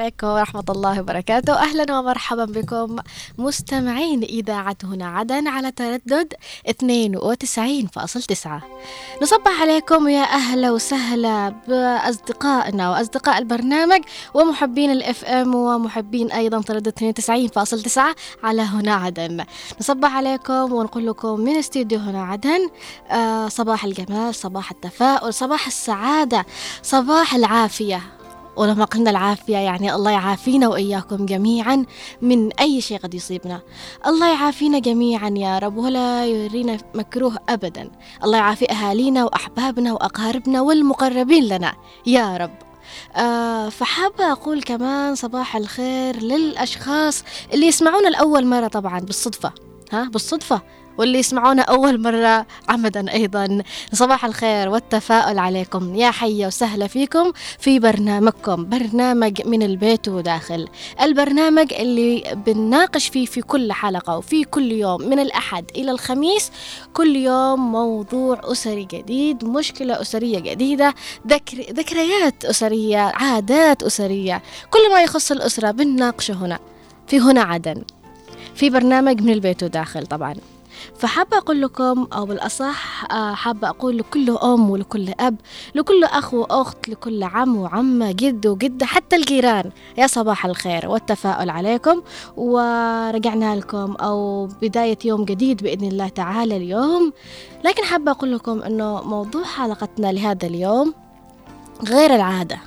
عليكم ورحمة الله وبركاته. أهلا ومرحبا بكم مستمعين إذاعة هنا عدن على تردد 92.9 نصبح عليكم يا أهلا وسهلا بأصدقائنا وأصدقاء البرنامج ومحبين الإف إم ومحبين أيضا تردد 92.9 على هنا عدن. نصبح عليكم ونقول لكم من استديو هنا عدن آه صباح الجمال صباح التفاؤل صباح السعادة صباح العافية. ولما قلنا العافية يعني الله يعافينا وإياكم جميعا من أي شيء قد يصيبنا. الله يعافينا جميعا يا رب ولا يرينا مكروه أبدا. الله يعافي أهالينا وأحبابنا وأقاربنا والمقربين لنا يا رب. آه فحابة أقول كمان صباح الخير للأشخاص اللي يسمعونا لأول مرة طبعا بالصدفة. ها بالصدفة. واللي يسمعونا أول مرة عمدا أيضا. صباح الخير والتفاؤل عليكم. يا حيا وسهلا فيكم في برنامجكم برنامج من البيت وداخل. البرنامج اللي بنناقش فيه في كل حلقة وفي كل يوم من الأحد إلى الخميس. كل يوم موضوع أسري جديد مشكلة أسرية جديدة ذكر ذكريات أسرية عادات أسرية. كل ما يخص الأسرة بنناقشه هنا في هنا عدن. في برنامج من البيت وداخل طبعا. فحابة أقول لكم أو بالأصح آه، حابة أقول لكل أم ولكل أب لكل أخ وأخت لكل عم وعمة جد وجدة حتى الجيران يا صباح الخير والتفاؤل عليكم. ورجعنا لكم أو بداية يوم جديد بإذن الله تعالى اليوم. لكن حابة أقول لكم أنه موضوع حلقتنا لهذا اليوم غير العادة.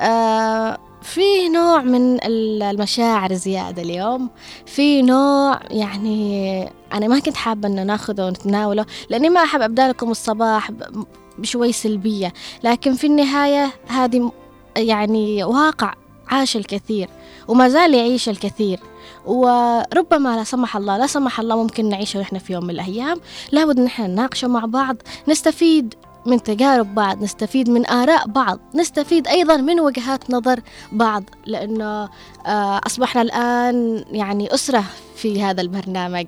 آه في نوع من المشاعر زيادة اليوم. في نوع يعني أنا ما كنت حابة أن ناخذه ونتناوله لأني ما أحب أبدأ لكم الصباح بشوي سلبية. لكن في النهاية هذه يعني واقع عاش الكثير وما زال يعيش الكثير. وربما لا سمح الله لا سمح الله ممكن نعيشه نحن في يوم من الأيام. لابد نحن نناقشه مع بعض نستفيد من تجارب بعض نستفيد من آراء بعض نستفيد أيضا من وجهات نظر بعض لأنه آه، أصبحنا الآن يعني أسرة في هذا البرنامج.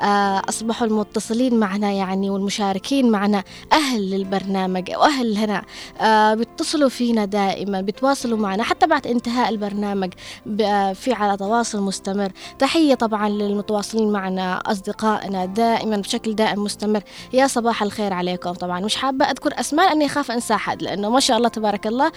آه، أصبحوا المتصلين معنا يعني والمشاركين معنا أهل للبرنامج وأهل هنا. آه، بيتصلوا فينا دائما بيتواصلوا معنا حتى بعد انتهاء البرنامج في على تواصل مستمر. تحية طبعا للمتواصلين معنا أصدقائنا دائما بشكل دائم مستمر. يا صباح الخير عليكم طبعا. مش حابة أذكر أسماء لأني أخاف أنسى أحد لأنه ما شاء الله تبارك الله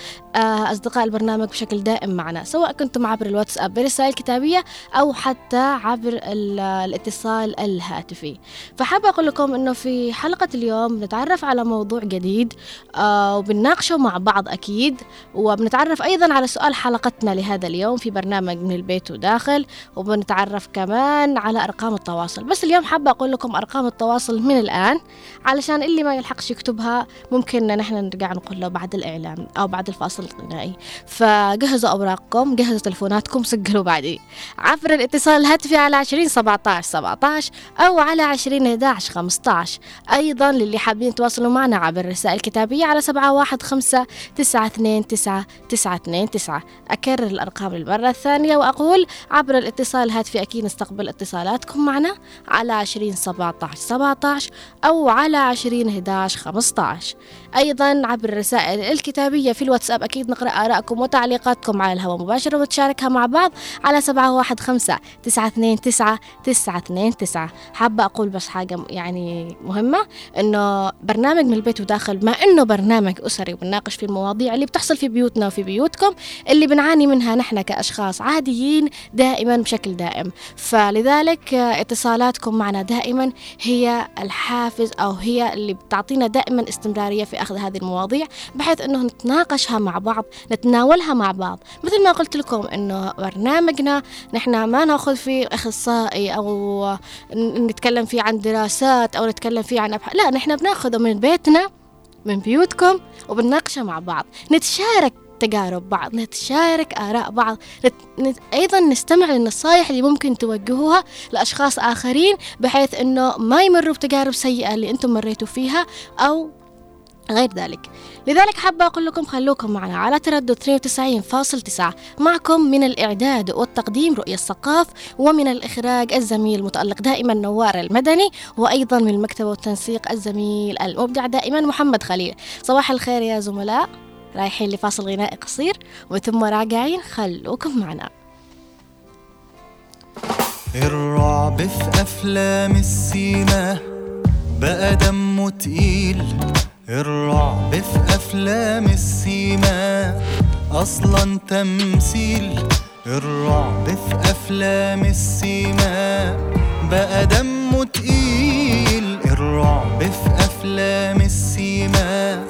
أصدقاء البرنامج بشكل دائم معنا سواء كنتم عبر الواتساب برسائل كتابية أو حتى عبر الاتصال الهاتفي. فحابة أقول لكم أنه في حلقة اليوم بنتعرف على موضوع جديد آه وبنناقشه مع بعض أكيد وبنتعرف أيضا على سؤال حلقتنا لهذا اليوم في برنامج من البيت وداخل وبنتعرف كمان على أرقام التواصل. بس اليوم حابة أقول لكم أرقام التواصل من الآن علشان اللي ما يلحقش يكتبها ممكن نحن نرجع نقول له بعد الإعلام أو بعد الفاصل الغنائي. فجهزوا أوراقكم جهزوا تلفوناتكم سجلوا بعدي. عبر الاتصال الهاتفي على عشرين سبعتاش سبعتاش أو على عشرين إحداش خمستاش. أيضا للي حابين يتواصلوا معنا عبر الرسائل الكتابية على سبعة واحد خمسة تسعة اثنين تسعة تسعة اثنين تسعة. أكرر الأرقام للمرة الثانية وأقول عبر الاتصال الهاتفي أكيد نستقبل اتصالاتكم معنا على عشرين سبعتاش سبعتاش أو على عشرين إحداش خمستاش. أيضا عبر الرسائل الكتابية في الواتساب. أكيد نقرأ آرائكم وتعليقاتكم على الهواء مباشرة وتشاركها مع بعض على سبعة واحد خمسة تسعة اثنين تسعة تسعة اثنين تسعة. حابة أقول بس حاجة يعني مهمة إنه برنامج من البيت وداخل ما إنه برنامج أسري بنناقش في المواضيع اللي بتحصل في بيوتنا وفي بيوتكم اللي بنعاني منها نحن كأشخاص عاديين دائما بشكل دائم. فلذلك اتصالاتكم معنا دائما هي الحافز أو هي اللي بتعطينا دائما استمرارية في أخذ هذه المواضيع بحيث أنه نتناقشها مع بعض نتناولها مع بعض. مثل ما قلت لكم أنه برنامجنا نحن ما نأخذ فيه أخصائي أو نتكلم فيه عن دراسات أو نتكلم فيه عن أبحاث لا نحن بنأخذه من بيتنا من بيوتكم وبنناقشه مع بعض. نتشارك تجارب بعض نتشارك آراء بعض نت... نت... أيضا نستمع للنصائح اللي ممكن توجهوها لأشخاص آخرين بحيث أنه ما يمروا بتجارب سيئة اللي أنتم مريتوا فيها أو غير ذلك. لذلك حابة أقول لكم خلوكم معنا على تردد 92.9 معكم من الإعداد والتقديم رؤية الثقاف ومن الإخراج الزميل المتألق دائما نوار المدني وأيضا من المكتب والتنسيق الزميل المبدع دائما محمد خليل. صباح الخير يا زملاء. رايحين لفاصل غنائي قصير وثم راجعين خلوكم معنا. الرعب في أفلام السينما بقى دمه تقيل. الرعب في أفلام السينما أصلا تمثيل الرعب في أفلام السينما بقى دمه تقيل. الرعب في أفلام السينما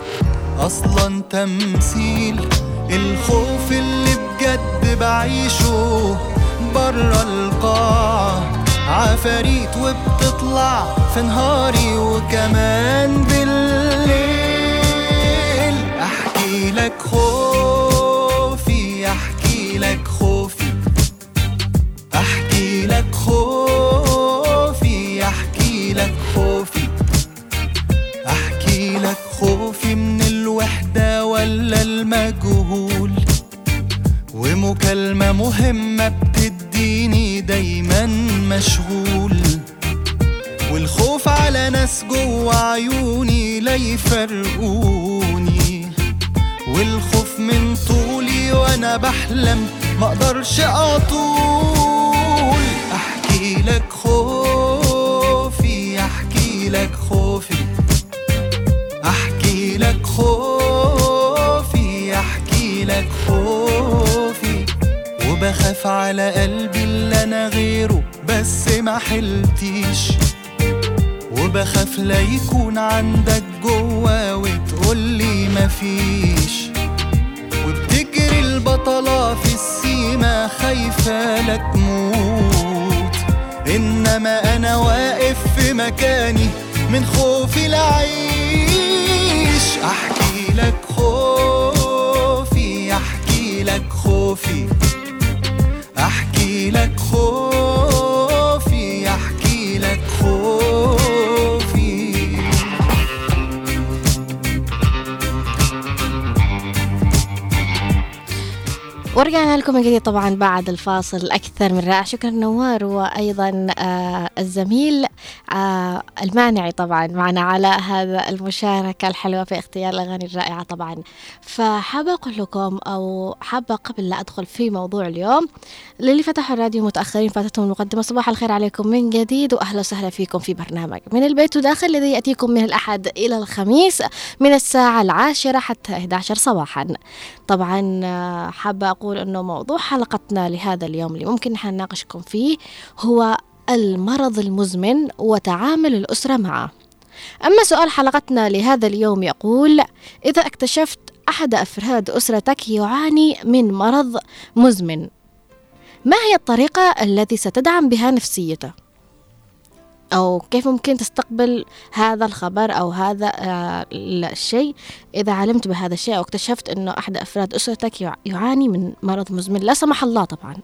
أصلا تمثيل الخوف اللي بجد بعيشه. برا القاعة عفاريت وبتطلع في نهاري. وكمان بالليل لك خوفي أحكي لك خوفي. أحكي لك خوفي أحكي لك خوفي. أحكي لك خوفي من الوحدة ولا المجهول؟ ومكالمة مهمة بتديني دايما مشغول. والخوف على ناس جوا عيوني لا يفرقوني والخوف من طولي وأنا بحلم مقدرش أطول. أحكي لك خوفي أحكي لك خوفي. أحكي لك خوفي أحكي لك خوفي. وبخاف على قلبي اللي أنا غيره بس ما حلتيش. وبخاف لا يكون عندك جوا وتقولي مفيش البطلة في السيما خايفة لا تموت. إنما أنا واقف في مكاني من خوفي لعيش أحكي لك خوفي أحكي لك خوفي. أحكي لك خوفي. ورجعنا لكم من جديد طبعا بعد الفاصل الأكثر من رائع. شكرا نوار وأيضا آه الزميل آه المانعي طبعا معنا على هذا المشاركة الحلوة في اختيار الأغاني الرائعة طبعا. فحابة أقول لكم أو حابة قبل لا أدخل في موضوع اليوم للي فتحوا الراديو متأخرين فاتتهم المقدمة صباح الخير عليكم من جديد وأهلا وسهلا فيكم في برنامج من البيت وداخل الذي يأتيكم من الأحد إلى الخميس من الساعة العاشرة حتى 11 صباحا. طبعا آه، حابة أقول أنه موضوع حلقتنا لهذا اليوم اللي ممكن نحن نناقشكم فيه هو المرض المزمن وتعامل الأسرة معه أما سؤال حلقتنا لهذا اليوم يقول إذا اكتشفت أحد أفراد أسرتك يعاني من مرض مزمن ما هي الطريقة التي ستدعم بها نفسيته؟ أو كيف ممكن تستقبل هذا الخبر أو هذا آه، الشيء. إذا علمت بهذا الشيء أو اكتشفت أنه أحد أفراد أسرتك يع- يعاني من مرض مزمن لا سمح الله طبعا.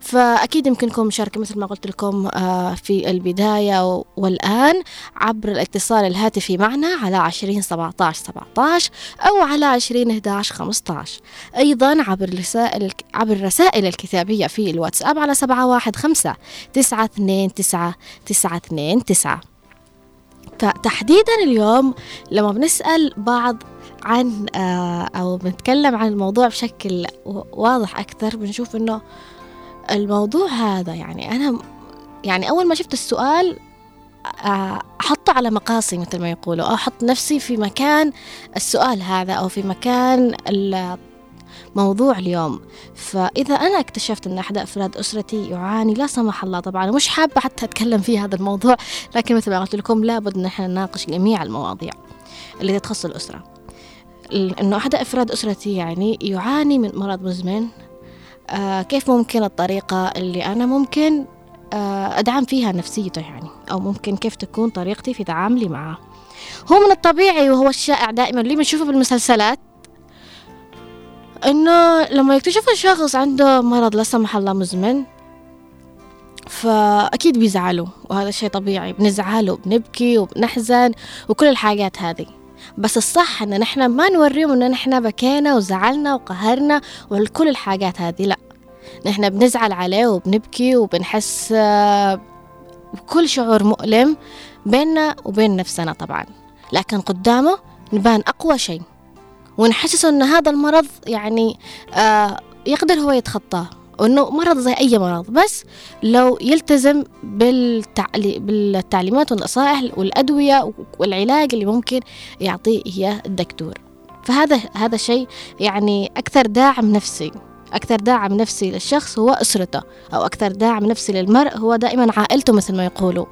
فأكيد يمكنكم مشاركة مثل ما قلت لكم آه، في البداية والآن عبر الاتصال الهاتفي معنا على عشرين سبعة عشر سبعة أو على عشرين إحداش خمسة أيضا عبر الرسائل عبر الرسائل الكتابية في الواتساب على سبعة واحد خمسة تسعة اثنين تسعة. تسعة اثنين تسعة فتحديدا اليوم لما بنسأل بعض عن آه، أو بنتكلم عن الموضوع بشكل واضح أكثر بنشوف إنه الموضوع هذا يعني أنا يعني أول ما شفت السؤال آه، أحطه على مقاسي مثل ما يقولوا أو أحط نفسي في مكان السؤال هذا أو في مكان موضوع اليوم. فإذا أنا اكتشفت أن أحد أفراد أسرتي يعاني لا سمح الله طبعا مش حابة حتى أتكلم في هذا الموضوع لكن مثل ما قلت لكم لابد أن إحنا نناقش جميع المواضيع اللي تخص الأسرة. ال- أنه أحد أفراد أسرتي يعني يعاني من مرض مزمن آه كيف ممكن الطريقة اللي أنا ممكن آه أدعم فيها نفسيته يعني أو ممكن كيف تكون طريقتي في تعاملي معه. هو من الطبيعي وهو الشائع دائما اللي بنشوفه بالمسلسلات. إنه لما يكتشف الشخص عنده مرض لا سمح الله مزمن فأكيد بيزعلوا وهذا شيء طبيعي. بنزعل وبنبكي وبنحزن وكل الحاجات هذه. بس الصح إن نحن ما نوريهم ان نحن بكينا وزعلنا وقهرنا وكل الحاجات هذه لا. نحن بنزعل عليه وبنبكي وبنحس بكل شعور مؤلم بيننا وبين نفسنا طبعا. لكن قدامه نبان أقوى شيء. ونحسسه أن هذا المرض يعني آه يقدر هو يتخطاه وإنه مرض زي أي مرض. بس لو يلتزم بالتعلي بالتعليمات والنصائح والأدوية والعلاج اللي ممكن يعطيه اياه الدكتور. فهذا هذا شيء يعني أكثر داعم نفسي. أكثر داعم نفسي للشخص هو أسرته أو أكثر داعم نفسي للمرء هو دائما عائلته مثل ما يقولوا.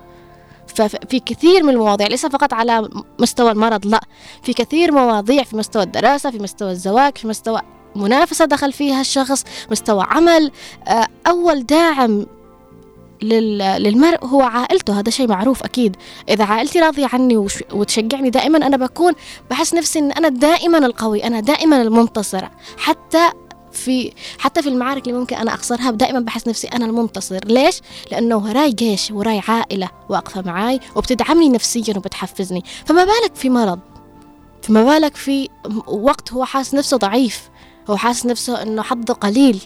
ففي كثير من المواضيع ليس فقط على مستوى المرض لا. في كثير مواضيع في مستوى الدراسة في مستوى الزواج في مستوى منافسة دخل فيها الشخص مستوى عمل. آه، أول داعم للمرء هو عائلته هذا شيء معروف أكيد. إذا عائلتي راضية عني وتشجعني دائما أنا بكون بحس نفسي أن أنا دائما القوي أنا دائما المنتصر حتى في حتى في المعارك اللي ممكن أنا أخسرها دائما بحس نفسي أنا المنتصر. ليش؟ لأنه وراي جيش وراي عائلة واقفة معاي وبتدعمني نفسيا وبتحفزني. فما بالك في مرض فما بالك في وقت هو حاسس نفسه ضعيف هو حاسس نفسه إنه حظه قليل.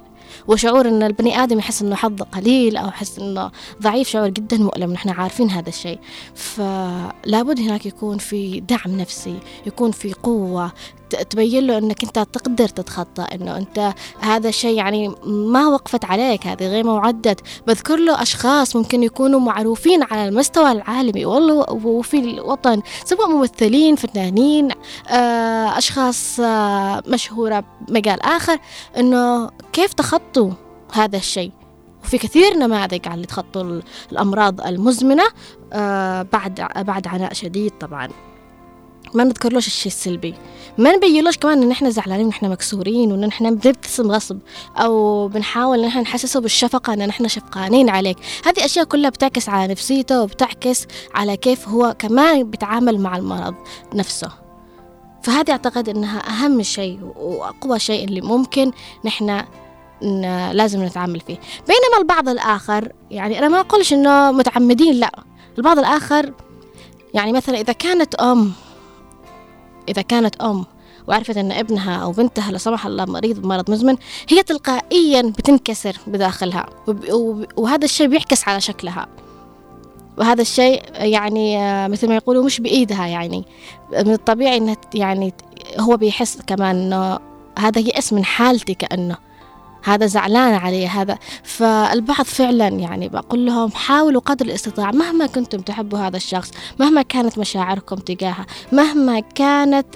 وشعور إن البني آدم يحس إنه حظه قليل أو يحس إنه ضعيف شعور جدا مؤلم. نحن عارفين هذا الشيء. فلا بد هناك يكون في دعم نفسي يكون في قوة تبين له إنك أنت تقدر تتخطى إنه أنت هذا الشيء يعني ما وقفت عليك هذه غير موعدة. بذكر له أشخاص ممكن يكونوا معروفين على المستوى العالمي والله وفي الوطن سواء ممثلين فنانين آه، أشخاص آه، مشهورة بمجال آخر إنه كيف تخطوا هذا الشيء؟ وفي كثير نماذج على اللي تخطوا الأمراض المزمنة آه، بعد بعد عناء شديد طبعا. ما نذكرلوش الشيء السلبي. ما نبينلوش كمان إن إحنا زعلانين ونحن مكسورين وإن إحنا بنبتسم غصب أو بنحاول إن إحنا نحسسه بالشفقة إن إحنا شفقانين عليك. هذه أشياء كلها بتعكس على نفسيته وبتعكس على كيف هو كمان بيتعامل مع المرض نفسه. فهذه أعتقد إنها أهم شيء وأقوى شيء اللي ممكن نحن لازم نتعامل فيه. بينما البعض الآخر يعني أنا ما أقولش إنه متعمدين لا. البعض الآخر يعني مثلا إذا كانت أم إذا كانت أم وعرفت أن ابنها أو بنتها لا سمح الله مريض بمرض مزمن هي تلقائيا بتنكسر بداخلها وهذا الشيء بيعكس على شكلها. وهذا الشيء يعني مثل ما يقولوا مش بإيدها يعني. من الطبيعي أنه يعني هو بيحس كمان أنه هذا يأس من حالتي كأنه هذا زعلان علي هذا. فالبعض فعلا يعني بقول لهم حاولوا قدر الاستطاعة مهما كنتم تحبوا هذا الشخص مهما كانت مشاعركم تجاهه مهما كانت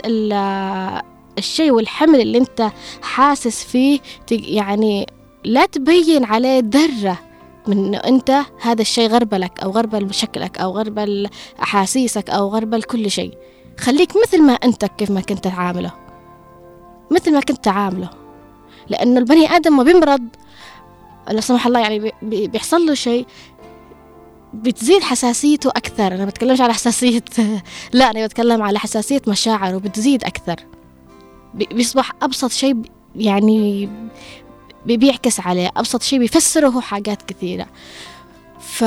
الشيء والحمل اللي انت حاسس فيه يعني لا تبين عليه ذرة من إنه انت هذا الشيء غربلك أو غربل شكلك أو غربل احاسيسك أو غربل كل شيء. خليك مثل ما أنت كيف ما كنت تعامله. مثل ما كنت تعامله. لأنه البني آدم ما بيمرض لا سمح الله يعني بيحصل له شيء بتزيد حساسيته أكثر. أنا بتكلمش على حساسية لا أنا بتكلم على حساسية مشاعره بتزيد أكثر. بيصبح أبسط شيء يعني بيعكس عليه أبسط شيء بيفسره حاجات كثيرة. ف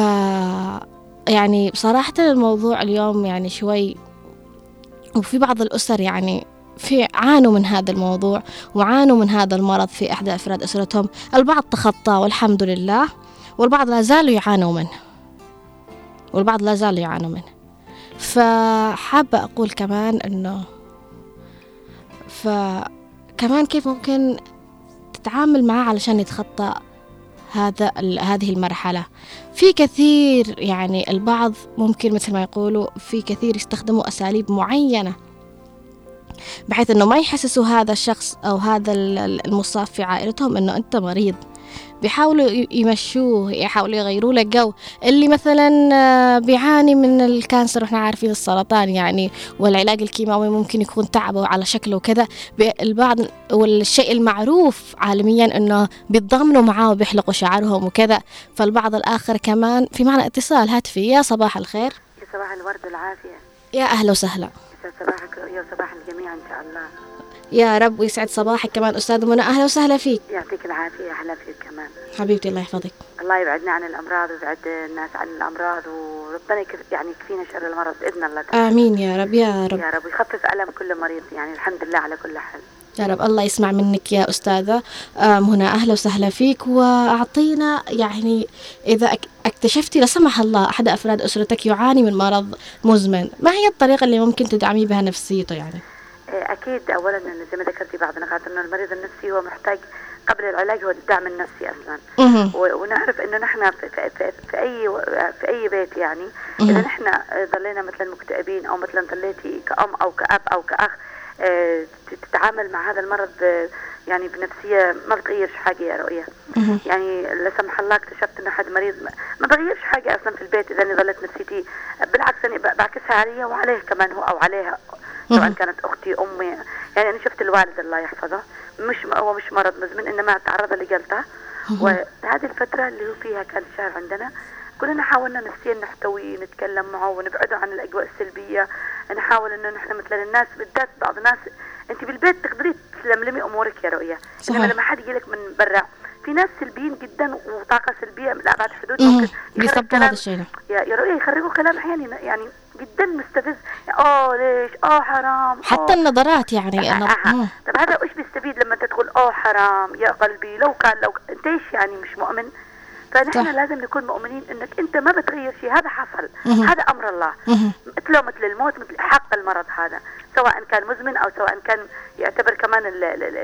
يعني بصراحة الموضوع اليوم يعني شوي وفي بعض الأسر يعني في عانوا من هذا الموضوع وعانوا من هذا المرض في إحدى أفراد أسرتهم. البعض تخطى والحمد لله والبعض لا زالوا يعانوا منه. والبعض لا زالوا يعانوا منه. فحابة أقول كمان أنه فكمان كيف ممكن تتعامل معاه علشان يتخطى هذا هذه المرحلة. في كثير يعني البعض ممكن مثل ما يقولوا في كثير يستخدموا أساليب معينة بحيث إنه ما يحسسوا هذا الشخص أو هذا المصاب في عائلتهم إنه أنت مريض. بيحاولوا يمشوه يحاولوا يغيروا له جو. اللي مثلا آه، بيعاني من ال cancer وإحنا عارفين السرطان يعني والعلاج الكيماوي ممكن يكون تعبه على شكله وكذا البعض والشيء المعروف عالميا إنه بيتضامنوا معاه وبيحلقوا شعرهم وكذا. فالبعض الآخر كمان في معنا اتصال هاتفي يا صباح الخير. يا صباح الورد والعافية. يا أهلا وسهلا. صباحك يا صباح الجميع إن شاء الله. يا رب ويسعد صباحك كمان أستاذ منى. أهلا وسهلا فيك. يعطيك العافية أهلا فيك كمان. حبيبتي الله يحفظك. الله يبعدنا عن الأمراض ويبعد الناس عن الأمراض وربنا يعني يكفينا شر المرض بإذن الله تعالى. آمين يا رب يا رب. يا رب ويخفف ألم كل مريض يعني الحمد لله على كل حال. يا رب الله يسمع منك يا أستاذة. هنا أهلا وسهلا فيك. وأعطينا يعني إذا اكتشفتي لا سمح الله أحد أفراد أسرتك يعاني من مرض مزمن. ما هي الطريقة اللي ممكن تدعمي بها نفسيته يعني؟ أكيد اولا إن زي ما ذكرتي بعض النقاط انه المريض النفسي هو محتاج قبل العلاج هو الدعم النفسي أصلا. ونعرف إنه نحن في, في, في, في أي في أي بيت يعني إذا نحن ظلينا مثلا مكتئبين أو مثلا ظليتي كأم أو كأب أو كأخ آه، تتعامل مع هذا المرض آه، يعني بنفسية ما بتغيرش حاجة يا رؤية. يعني لا سمح الله اكتشفت إنه حد مريض ما- بغيرش حاجة أصلا في البيت إذا ظلت نفسيتي. بالعكس أنا بعكسها علي وعليه كمان هو أو عليها. سواء. كانت أختي أمي يعني أنا شفت الوالد الله يحفظه مش هو مش مرض مزمن انما تعرض لجلطة وهذه الفترة اللي هو فيها كان الشهر عندنا كلنا حاولنا نفسيا نحتويه نتكلم معه ونبعده عن الأجواء السلبية نحاول إنه نحن مثل الناس بالذات بعض الناس أنت بالبيت تقدري تلملمي أمورك يا رؤية صحيح. انما لما حد يجي لك من برا في ناس سلبيين جدا وطاقة سلبية لابعد حدود. ممكن يخرج كلام- يا رؤية يخرجوا كلام أحيانا يعني جدا مستفز آه ليش آه حرام حتى آه. النظرات يعني آه، آه. مم. طب هذا وش بيستفيد لما تدخل آه حرام يا قلبي لو كان لو أنت إيش يعني مش مؤمن فنحن صح. لازم نكون مؤمنين إنك أنت ما بتغير شيء هذا حصل مهم. هذا أمر الله. مثله مثل الموت مثل حق المرض هذا سواء كان مزمن أو سواء كان يعتبر كمان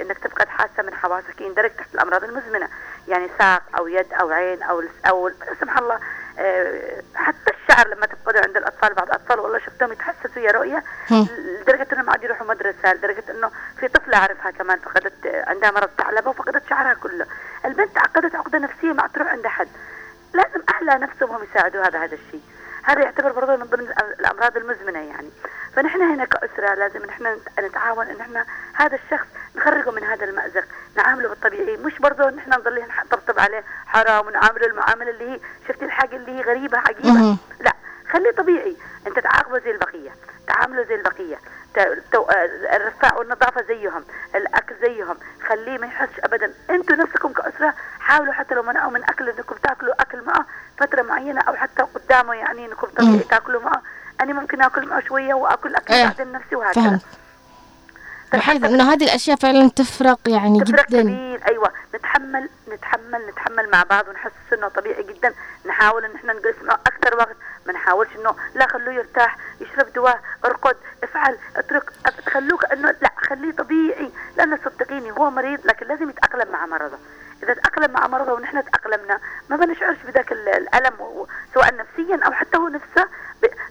إنك تفقد حاسه من حواسك يندرج تحت الأمراض المزمنة يعني ساق أو يد أو عين أو أو سمح الله آه، حتى الشعر لما تفقده عند الأطفال بعض الأطفال والله شفتهم يتحسسوا يا رؤية. لدرجة انهم ما عاد يروحوا مدرسة لدرجة إنه في طفلة أعرفها كمان فقدت عندها مرض ثعلبة وفقدت شعرها كله. البنت عقدت عقدة نفسية ما تروح عند احد لازم أهلها نفسهم هم يساعدوا هذا هذا الشيء. هذا يعتبر برضه من ضمن الأمراض المزمنة يعني. فنحن هنا كأسرة لازم نحن نت- نتعاون إن إحنا هذا الشخص نخرجه من هذا المأزق نعامله بالطبيعي مش برضه نحن نضل نطبطب عليه حرام ونعامله المعاملة اللي هي شفتي الحاجة اللي هي غريبة عجيبة. لا خليه طبيعي. أنت تعاقبه زي البقية تعامله زي البقية. الرفاع والنظافة زيهم الأكل زيهم. خليه ما يحسش ابدا. أنتوا نفسكم كأسرة حاولوا حتى لو منعوا من أكل إنكم تاكلوا أكل معه فترة معينة أو حتى قدامه يعني إنكم مم. تاكلوا معه. أنا ممكن آكل معه شوية وآكل أكل إيه. بعدين نفسي وهكذا. بحيث إنه هذه الأشياء فعلا تفرق يعني تفرق جدا. كبير. أيوه. نتحمل نتحمل نتحمل مع بعض ونحس إنه طبيعي جدا. نحاول إن إحنا نجلس معه أكثر وقت ما نحاولش إنه لا خلوه يرتاح يشرب دواء أرقد افعل أترك تخلوه إنه لا خليه طبيعي. لأنه صدقيني هو مريض لكن لازم يتأقلم مع مرضه. إذا تأقلم مع مرضه ونحن تأقلمنا ما بنشعرش بذاك ال- الألم سواء نفسيا أو حتى هو نفسه.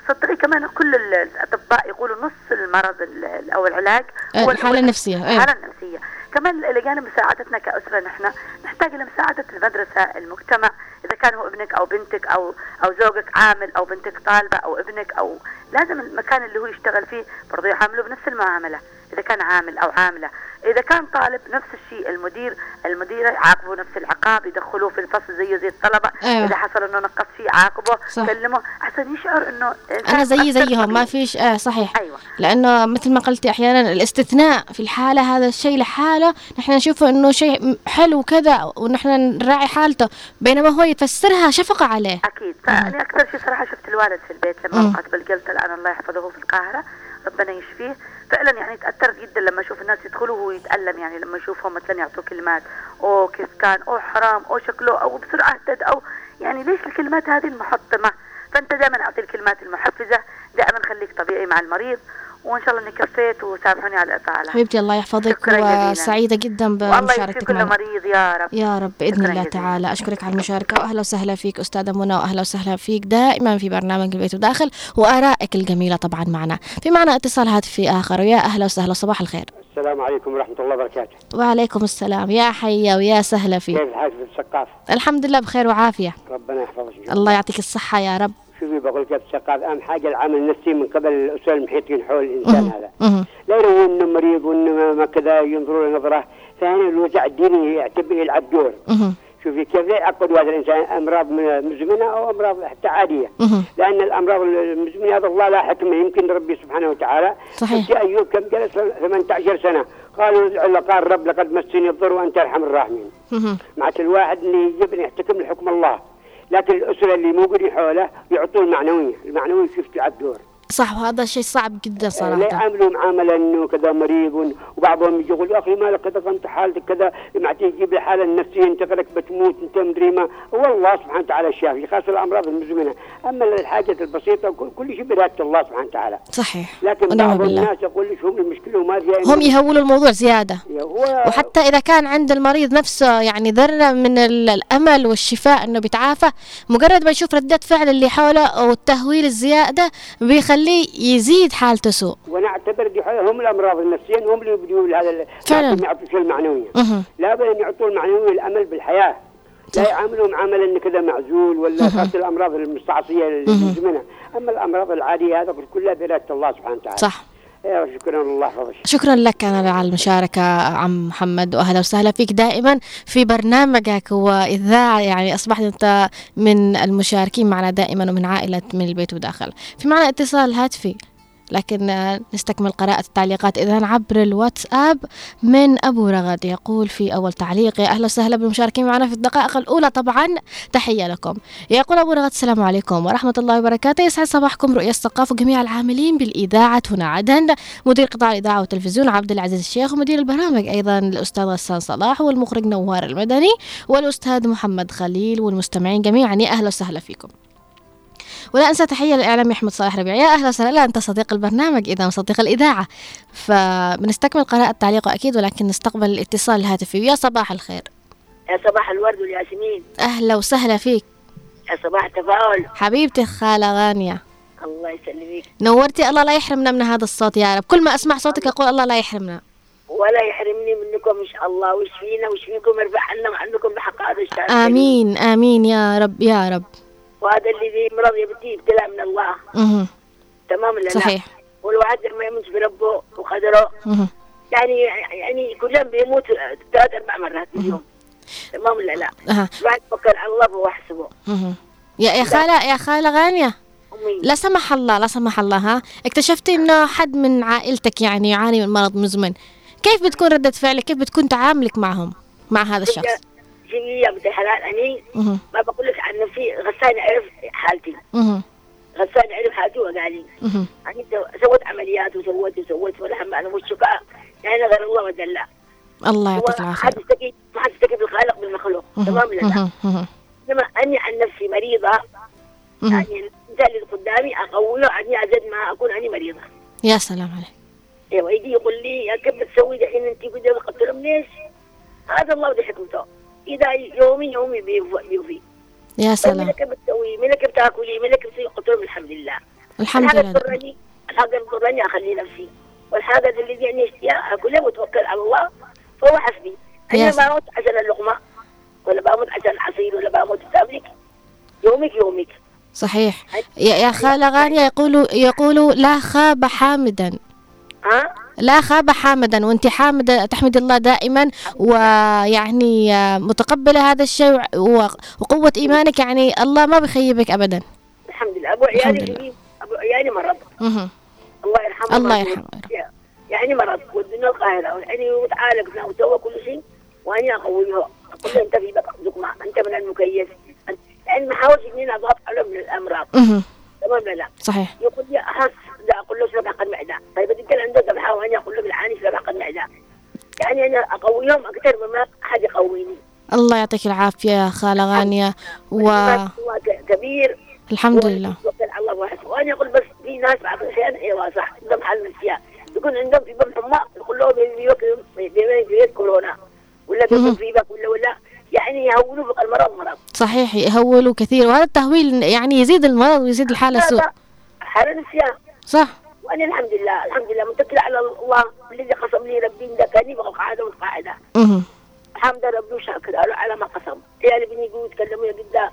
صدقي كمان كل ال- الأطباء يقولوا نص المرض ال- أو العلاج هو الحالة النفسية إيه. الحالة النفسية. كمان لجانب مساعدتنا كأسرة نحن نحتاج لمساعده المدرسة المجتمع إذا كان هو ابنك أو بنتك أو أو زوجك عامل أو بنتك طالبة أو ابنك أو لازم المكان اللي هو يشتغل فيه برضه يعامله بنفس المعاملة إذا كان عامل أو عاملة. إذا كان طالب نفس الشيء المدير المديرة يعاقبه نفس العقاب يدخلوه في الفصل زيه زي الطلبة. أيوة. إذا حصل إنه نقص شيء عاقبه صح. كلمه عشان يشعر إنه أنا زي زيهم ما. فيش آه صحيح. أيوه. لأنه مثل ما قلتي أحيانا الاستثناء في الحالة هذا الشيء لحاله. نحن نشوفه إنه شيء حلو كذا ونحن نراعي حالته. بينما هو يفسرها شفقة عليه. أكيد. فأنا أكثر شيء صراحة شفت الوالد في البيت لما. وقعت بالجلطه الآن الله يحفظه في القاهرة. ربنا يشفيه. فعلا يعني تاثرت جدا لما أشوف الناس يدخلوا وهو يتألم يعني لما يشوفهم مثلا يعطوه كلمات. أو كيف كان؟ أو حرام. أو شكله. أو بسرعة اهتد أو يعني ليش الكلمات هذه المحطمة؟ فأنت دائما أعطي الكلمات المحفزة. دائما خليك طبيعي مع المريض. وإن شاء الله إني كفيت وسامحوني على الاطاله حبيبتي الله يحفظك شكراً جزيلاً. وسعيدة جدا بمشاركتك كل معنا. مريض يا رب. يا رب بإذن الله جزيلاً. تعالى. أشكرك على المشاركة. واهلا وسهلا فيك أستاذة منى واهلا وسهلا فيك دائما في برنامج البيت وداخل وآرائك الجميلة طبعا معنا. في معنا اتصال هاتفي آخر. ويا أهلا وسهلا صباح الخير. السلام عليكم ورحمة الله وبركاته. وعليكم السلام. يا حيا ويا سهلا فيك. كيف الحال في الثقافة الحمد لله بخير وعافية. ربنا يحفظك. الله يعطيك الصحة يا رب. شوفي بقول كيف الثقافة أهم حاجة العمل النفسي من قبل الأسرة المحيطين حول الإنسان مهم. هذا مهم. لا يرون إنه مريض وإنه ما- كذا ينظروا له نظرة فهنا الوجع الديني يعتبر يلعب دور. شوفي كيف لا يعقدوا هذا الإنسان أمراض من- مزمنة أو أمراض حتى عادية مهم. لأن الأمراض المزمنة هذا الله لا حكمة يمكن ربي سبحانه وتعالى صحيح. في أيوب كم جلس 18 سنة قالوا قال رب لقد مسني الضر وأنت أرحم الراحمين. معناته الواحد اللي يجب أن يحتكم لحكم الله لكن الأسرة اللي موجودين حوله يعطوه المعنوية، المعنويه كيف تلعب دور. صح وهذا شيء صعب جدا لا صراحة. يعاملوا معامله إنه كذا مريض وبعضهم يجي يقول يا أخي مالك كذا انت حالتك كذا ما تجيب لي حالة النفسيه أنت غيرك بتموت أنت مدري ما. والله سبحانه وتعالى الشافي خاصة الأمراض المزمنة. أما الحاجات البسيطة كل, كل شيء بإرادة الله سبحانه وتعالى. صحيح. لكن بعض الناس يقول لك هم المشكلة وما فيها هم يهولوا الموضوع زيادة. هو وحتى إذا كان عند المريض نفسه يعني ذرة من ال- الأمل والشفاء إنه بيتعافى مجرد ما يشوف ردة فعل اللي حوله والتهويل الزيادة بيخليه يزيد حالته سوء. وأنا اعتبر دي هم الأمراض النفسيه هم اللي بدوا هذا فعلاً. يعطوا الشيء المعنويه. لابد أن يعطوا المعنوي الأمل بالحياة. لا. يعاملوا معامله انه كذا معزول ولا خاصة الأمراض المستعصية المزمنه أما الأمراض العادية هذا كلها بإرادة الله سبحانه وتعالى. صح. شكرا الله شكرا لك أنا على المشاركة عم محمد وأهلا وسهلا فيك دائما في برنامجك. وإذاعة يعني أصبحت أنت من المشاركين معنا دائما ومن عائلة من البيت وداخل في معنا اتصال هاتفي. لكن نستكمل قراءة التعليقات. إذا عبر الواتساب من أبو رغد يقول في أول تعليق يا أهلا وسهلا بالمشاركين معنا في الدقائق الأولى طبعا. تحية لكم. يقول أبو رغد السلام عليكم ورحمة الله وبركاته. يسعد صباحكم رؤية الثقافة وجميع العاملين بالإذاعة هنا عدن. مدير قطاع الإذاعة والتلفزيون عبد العزيز الشيخ ومدير البرامج أيضا الأستاذ غسان صلاح والمخرج نوار المدني والأستاذ محمد خليل والمستمعين جميعا. يا أهلا وسهلا فيكم. ولا أنسى تحية للاعلامي أحمد صالح ربيع. يا أهلا وسهلا. لا أنت صديق البرنامج. إذا صديق الإذاعة. فبنستكمل قراءة تعليقه أكيد ولكن نستقبل الاتصال الهاتفي. يا صباح الخير. يا صباح الورد والياسمين. أهلا وسهلا فيك. يا صباح التفاؤل. حبيبتي خالة غانية. الله يسلمك. نورتي. الله لا يحرمنا من هذا الصوت يا رب. كل ما أسمع صوتك أقول الله لا يحرمنا. ولا يحرمني منكم إن شاء الله. ويشفينا ويشفيكم ويرفع عنا وعنكم بحق هذا الشهر الكريم. آمين. آمين يا رب يا رب. وهذا الذي مرض يبتي ابتلاء من الله مه. تمام ولا لا؟ صحيح والواحد ما يموت في ربه وقدره مه. يعني يعني كل يوم بيموت ثلاث أربع مرات في اليوم تمام ولا لا؟ أها. الواحد على الله فهو حسبه مه. يا يا خاله يا خالة غانية لا سمح الله لا سمح الله ها اكتشفتي إنه حد من عائلتك يعني يعاني من مرض مزمن كيف بتكون ردة فعلك كيف بتكون تعاملك معهم مع هذا الشخص في يا بنت الحلال مه. ما بقول لك عن نفسي غسان عرف حالتي. غسان عرف حالتي وقال لي سويت عمليات وسويت وسويت ولا هم أنا والشفاء يعني غير الله ودلع الله يعطيك ما العافية. حد يستكي ما حد يستكي بالخالق بالمخلوق. تمام لا؟ إنما أني عن نفسي مريضة. مه. يعني الانسان اللي قدامي اقويه عني أزيد ما أكون أني مريضة. يا سلام عليك. أيوه يجي يقول لي يا كيف بتسوي دحين؟ أنت قلت لهم ليش؟ هذا الله ودي حكمته. إذا يومي يومي بيوفي يا سلام. ملك بتسوي ملك بتاكلي ملك بتسوي قلت لهم الحمد لله. الحمد لله. تضرني الحاجة تضرني أخلي نفسي. والحاجة اللي يعني اشتياها أكلها وأتوكل على الله فهو حسبي. ما أموت عشان اللقمة ولا بموت عشان العصير ولا بموت بتملك يومك يومك. صحيح. يا يا خالة غانية يقولوا يقولوا لا خاب حامدا. ها؟ لا خاب حامدا وانت حامدة تحمد الله دائما ويعني متقبلة هذا الشيء و- وقوة إيمانك يعني الله ما بيخيبك ابدا. الحمد لله. أبو الحمد عيالي أبو عيالي مرض. مه. الله يرحمه الله. يرحمه. يعني مرض ودنا القاهرة. يعني وتعالجنا وسوى كل شيء. وأنا أقويه أقول له أنت في بقى زكمة أنت من المكيف. يعني ما حاولش إني أضغط عليه من الأمراض. مه. تمام لا؟ صحيح. يقول لي أحس لا أقول له سبق المعدة طيب إذا كان عنده ذبحة وأنا أقول له بالعاني سبق المعدة يعني أنا أقويهم أكثر مما أحد يقويني. الله يعطيك العافية يا خالة غانية. ك- كبير. والحمد لله. توكل على الله وحسب وأنا أقول بس في ناس بعض الأحيان أيوة صح عندهم حل نفسية يكون عندهم في باب حمى يقول له بيوك كورونا. ولا بيكون في باب ولا ولا يعني يهونوا بقى المرض مرض. صحيح يهولوا كثير. وهذا التهويل يعني يزيد المرض ويزيد الحالة سوء. حالة نفسية صح. وأنا الحمد لله الحمد لله. متكلة على الله الذي قسم لي ربي ده كان يبغى قاعدة وقاعده مه. الحمد ربي وشاكر على ما قسم. بني يقولوا يتكلموا يا قدا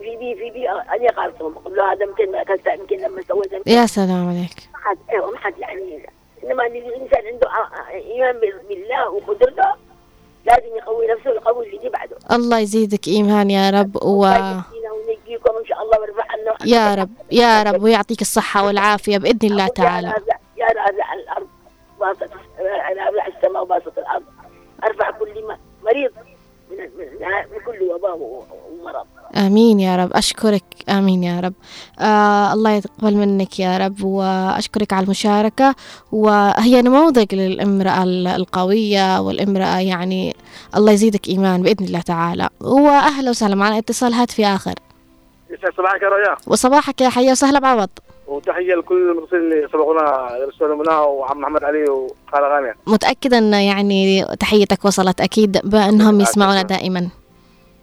في بي في بي أنا قالتهم أقول له هذا يمكن ما اكلت يمكن لما سويت يا سلام عليك. ما حد أيوه ما حد يعني إنما ان الإنسان عنده إيمان بالله وقدرته لازم يقوي نفسه ويقوي اللي بعده. الله يزيدك إيمان يا رب و ونجيكم إن شاء الله ويرفع عنا يا رب يا رب ويعطيك الصحة والعافية بإذن الله تعالى. يا رازع الأرض باسط رازع السماء وباسط الأرض. أرفع كل مريض من, من, كل وباء ومرض. آمين يا رب أشكرك. آمين يا رب. آه الله يتقبل منك يا رب وأشكرك على المشاركة. وهي نموذج للامرأة ال- القوية والامرأة يعني الله يزيدك إيمان بإذن الله تعالى. وأهلا وسهلا معنا اتصال هاتفي آخر. يسعد صباحك يا ريا وصباحك يا حيا وسهلا بعوض وتحية لكل المتصلين اللي سبقونا يرسلوا منها وعم محمد علي وخالد غانم. متأكدة أن يعني تحيتك وصلت أكيد بأنهم يسمعونا دائما.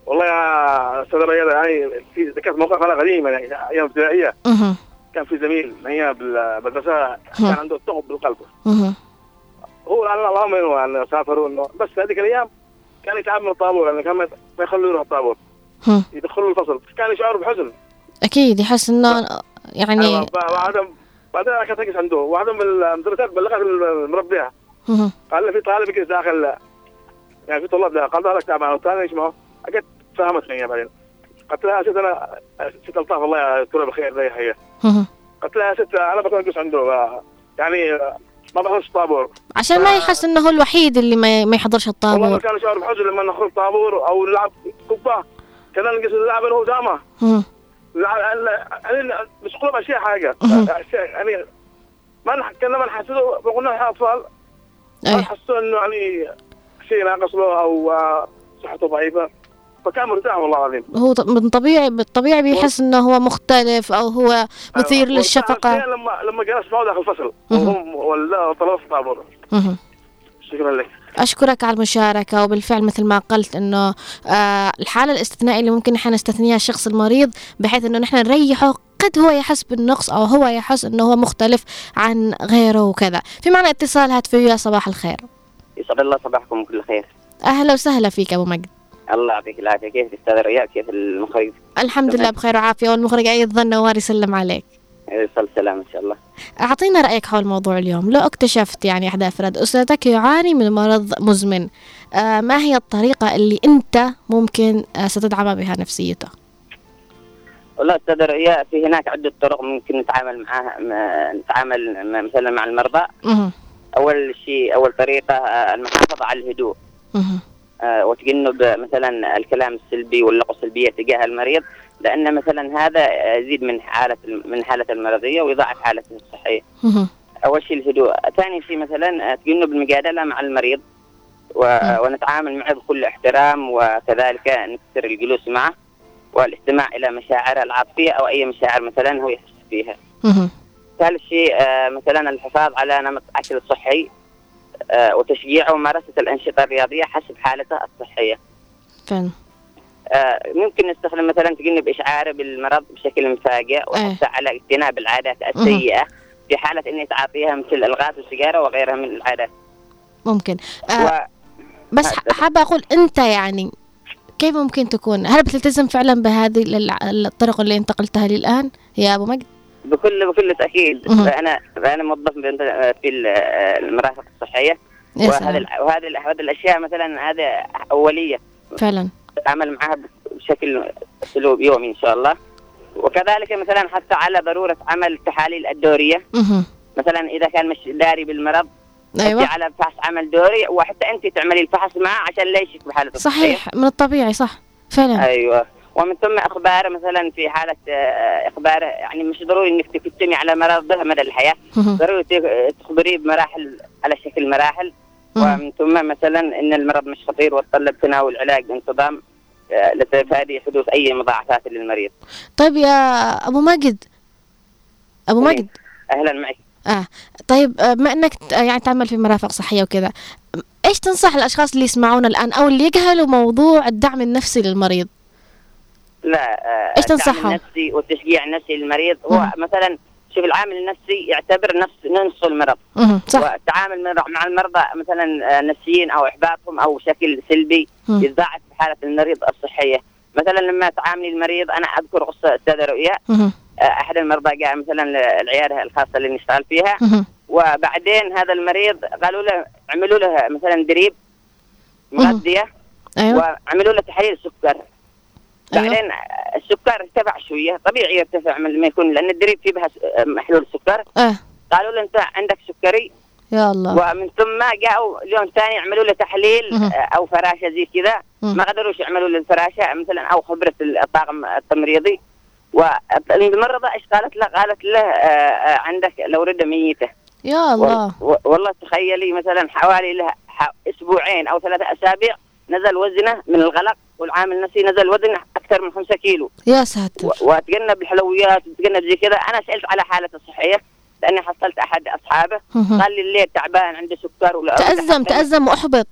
والله يا أستاذ رياض يعني في ذكرت موقف أنا قديم يعني أيام ابتدائية. مه. كان في زميل معي بالمدرسة كان عنده ثقب بالقلب. هو اللهم انه يعني سافر وانه بس هذيك الأيام كان يتعب من الطابور يعني كان ما يخلوه يروح الطابور. يدخلوا الفصل. كان يشعر بحزن. أكيد يحس أنه يعني أيوة، بعدين كانت تجلس عنده واحدة من المدرسات بلغت المربيه. قال له في طالب يجلس داخل. يعني في طلاب ده قال له لك تعبان والثاني إيش معه؟ قلت فهمتني يا بعدين. قلت لها يا ست أنا ست ألطاف الله يذكرها بالخير زي هي. قلت لها يا ست أنا بكون اجلس عنده يعني ما بخش طابور. عشان ما يحس أنه هو الوحيد اللي ما ما يحضرش والله الطابور كان يشعر بحزن لما نخرج طابور أو نلعب كبه كنا نجلس نلعب أنا وهو دامه مه. نلعب يعني مش كلهم اشياء حاجة. يعني ما كنا ما نحسده قلنا إحنا أطفال. ما نحسه إنه يعني شيء ناقص له أو آه، صحته ضعيفة. فكان مرتاح والله العظيم. هو من طبيعي بالطبيعي بيحس إنه هو مختلف أو هو مثير أيوة. للشفقة. مرتاح لما لما جلس معه داخل الفصل في الطابور مهم. شكرا لك. أشكرك على المشاركة وبالفعل مثل ما قلت إنه آه الحالة الاستثنائية اللي ممكن نحن نستثنيها الشخص المريض بحيث إنه نحن نريحه قد هو يحس بالنقص أو هو يحس إنه هو مختلف عن غيره وكذا. في معنا اتصال هاتفي يا صباح الخير. يسعد الله صباحكم بكل خير. أهلا وسهلا فيك أبو مجد. الله يعطيك العافية. كيف الاستاذ رياء كيف المخرج؟ الحمد لله بخير وعافية والمخرج أيضا نوار يسلم عليك. يوصل سلام إن شاء الله. أعطينا رأيك حول موضوع اليوم. لو اكتشفت يعني أحد أفراد أسرتك يعاني من مرض مزمن آه ما هي الطريقة اللي أنت ممكن آه ستدعم بها نفسيته والله أستاذ رياء في هناك عدة طرق ممكن نتعامل معها نتعامل مثلا مع المرضى. مه. أول شيء أول طريقة آه، المحافظة على الهدوء. مه. آه، وتجنب مثلا الكلام السلبي واللغة السلبية تجاه المريض. لأن مثلا هذا يزيد من حالة من حالة المرضية ويضاعف حالته الصحية. أول شيء الهدوء. ثاني شيء مثلا تجنب المجادله مع المريض و... ونتعامل معه بكل احترام وكذلك نكثر الجلوس معه والاستماع إلى مشاعره العاطفية أو أي مشاعر مثلا هو يحس فيها. ثالث شيء آه، مثلا الحفاظ على نمط أكل صحي آه، وتشجيعه وممارسة الأنشطة الرياضية حسب حالته الصحية. فعلا. ممكن نستخدم مثلا تجنب اشعاره بالمرض بشكل مفاجئ وحتى على اجتناب العادات السيئة في حالة إني تعاطيها مثل الالغاز والسيجارة وغيرها من العادات. ممكن. آه و... بس هذا. حابة أقول أنت يعني كيف ممكن تكون؟ هل بتلتزم فعلا بهذه الطرق اللي أنت قلتها لي الآن يا أبو مجد؟ بكل بكل تأكيد. أنا أنا موظف في ال- المرافق الصحية. وهذه وهذه ال- هذه الأشياء مثلا هذه أولية. فعلا. نتعامل معها بشكل اسلوب يومي إن شاء الله وكذلك مثلا حتى على ضرورة عمل التحاليل الدورية. مثلا إذا كان مش داري بالمرض أيوة. على فحص عمل دوري وحتى أنت تعملي الفحص معه عشان لا يشك بحالته. صحيح من الطبيعي صح فعلا أيوه ومن ثم اخباره مثلا في حالة آه، اخباره يعني مش ضروري إنك تكتمي على مرضه مدى الحياة. ضروري تخبريه بمراحل على شكل مراحل. ومن ثم مثلا إن المرض مش خطير وتطلب تناول علاج بانتظام آه، لتفادي حدوث أي مضاعفات للمريض. طيب يا أبو مجد أبو طيب. مجد أهلا معك. آه. طيب آه، بما إنك ت- يعني تعمل في مرافق صحية وكذا إيش تنصح الأشخاص اللي يسمعونا الآن أو اللي يجهلوا موضوع الدعم النفسي للمريض؟ لا آه، إيش الدعم تنصحهم؟ النفسي والتشجيع النفسي للمريض هو. مثلا شوف العامل النفسي يعتبر نفس نصف المرض. صح والتعامل مع- المرضى مثلا آه، نفسيين أو إحباطهم أو بشكل سلبي. يتضاعف في حالة المريض الصحية مثلا لما تعاملي المريض أنا أذكر قصة أستاذة رؤيا. آه، أحد المرضى جاء مثلا العياده الخاصة اللي نشتغل فيها. وبعدين هذا المريض قالوا له عملوا له مثلا دريب. مغذية أيوه وعملوا له تحليل سكر بعدين السكر ارتفع شوية طبيعي يرتفع من ما يكون لأن الدريب فيه بها محلول سكر. آه. قالوا له أنت عندك سكري؟ يا الله. ومن ثم جاءوا اليوم ثاني عملوا له تحليل مهم. آه، أو فراشه زي كذا. ما قدروش يعملوا للفراشه مثلا أو خبرة الطاقم التمريضي. والممرضه إيش قالت له؟ قالت له آه، آه، عندك لورده ميته. يا الله. والله تخيلي مثلا حوالي له ح- أسبوعين أو ثلاثة أسابيع نزل وزنه من الغلق والعامل النفسي نزل وزنه أكثر من خمسة كيلو. يا ساتر. و- وأتجنب الحلويات وتجنب زي كذا. أنا سألت على حالته الصحية لأني حصلت أحد أصحابه. قال لي الليل تعبان عنده سكر ولا تأزم تأزم وأحبط.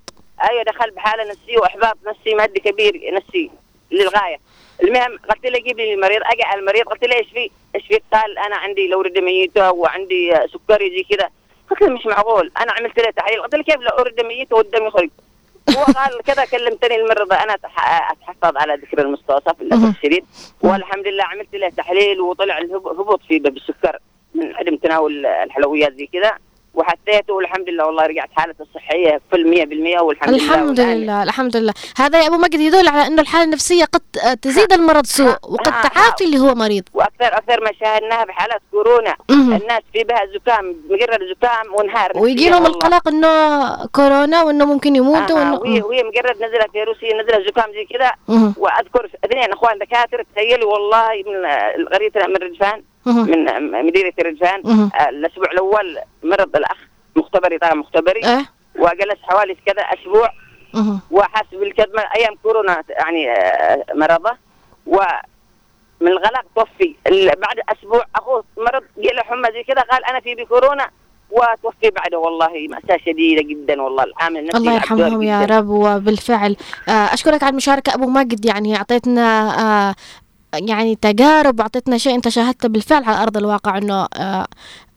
أيوه دخل بحالة نفسية وأحباط نفسي مادي كبير نفسي للغاية. المهم قلت له جيب لي المريض. أجى على المريض قلت له إيش في؟ إيش فيك قال أنا عندي لورده ميته وعندي سكري زي كذا. قلت له مش معقول أنا عملت له تحليل. قلت له كيف لورده ميته والدم يخرج؟ هو قال كذا كلمتني الممرضه أنا أتحفظ على ذكر المستوصف للاسف. الشديد والحمد لله عملت له تحليل وطلع الهب- هبوط في بالسكر من عدم تناول الحلويات زي كذا. وحسيته والحمد لله والله رجعت حالته الصحية فل 100% والحمد لله الحمد والآن- لله الحمد لله هذا يا أبو مجد يدل على أنه الحالة النفسية قد آه، تزيد المرض سوء وقد ها. تعافي اللي هو مريض وأكثر أكثر ما شاهدناها بحالات كورونا. الناس في بها زكام مجرد زكام وانهار ويجي لهم القلق إنه كورونا وإنه ممكن يموتوا آه وإنه وهي وهي مجرد نزلت فيروسيه نزلت زكام زي كذا. وأذكر اثنين إخوان دكاترة تخيلوا والله من القرية من رجفان مهم. من مديريه رجفان مهم. آه، الأسبوع الأول مرض الأخ مختبري طبعا مختبري. آه وجلس حوالي كذا أسبوع. مهم. وحس بالكدمه أيام كورونا يعني آه، مرضه. ومن الغلق توفي. بعد أسبوع أخوه مرض جاء له حمى زي كذا قال أنا في بكورونا وتوفي بعده. والله مأساة شديدة جدا والله العامل النفسي الله يرحمهم يا. رب. وبالفعل آه، أشكرك على المشاركة. أبو ماجد يعني أعطيتنا آه، يعني تجارب واعطيتنا شيء أنت شاهدته بالفعل على أرض الواقع إنه آه،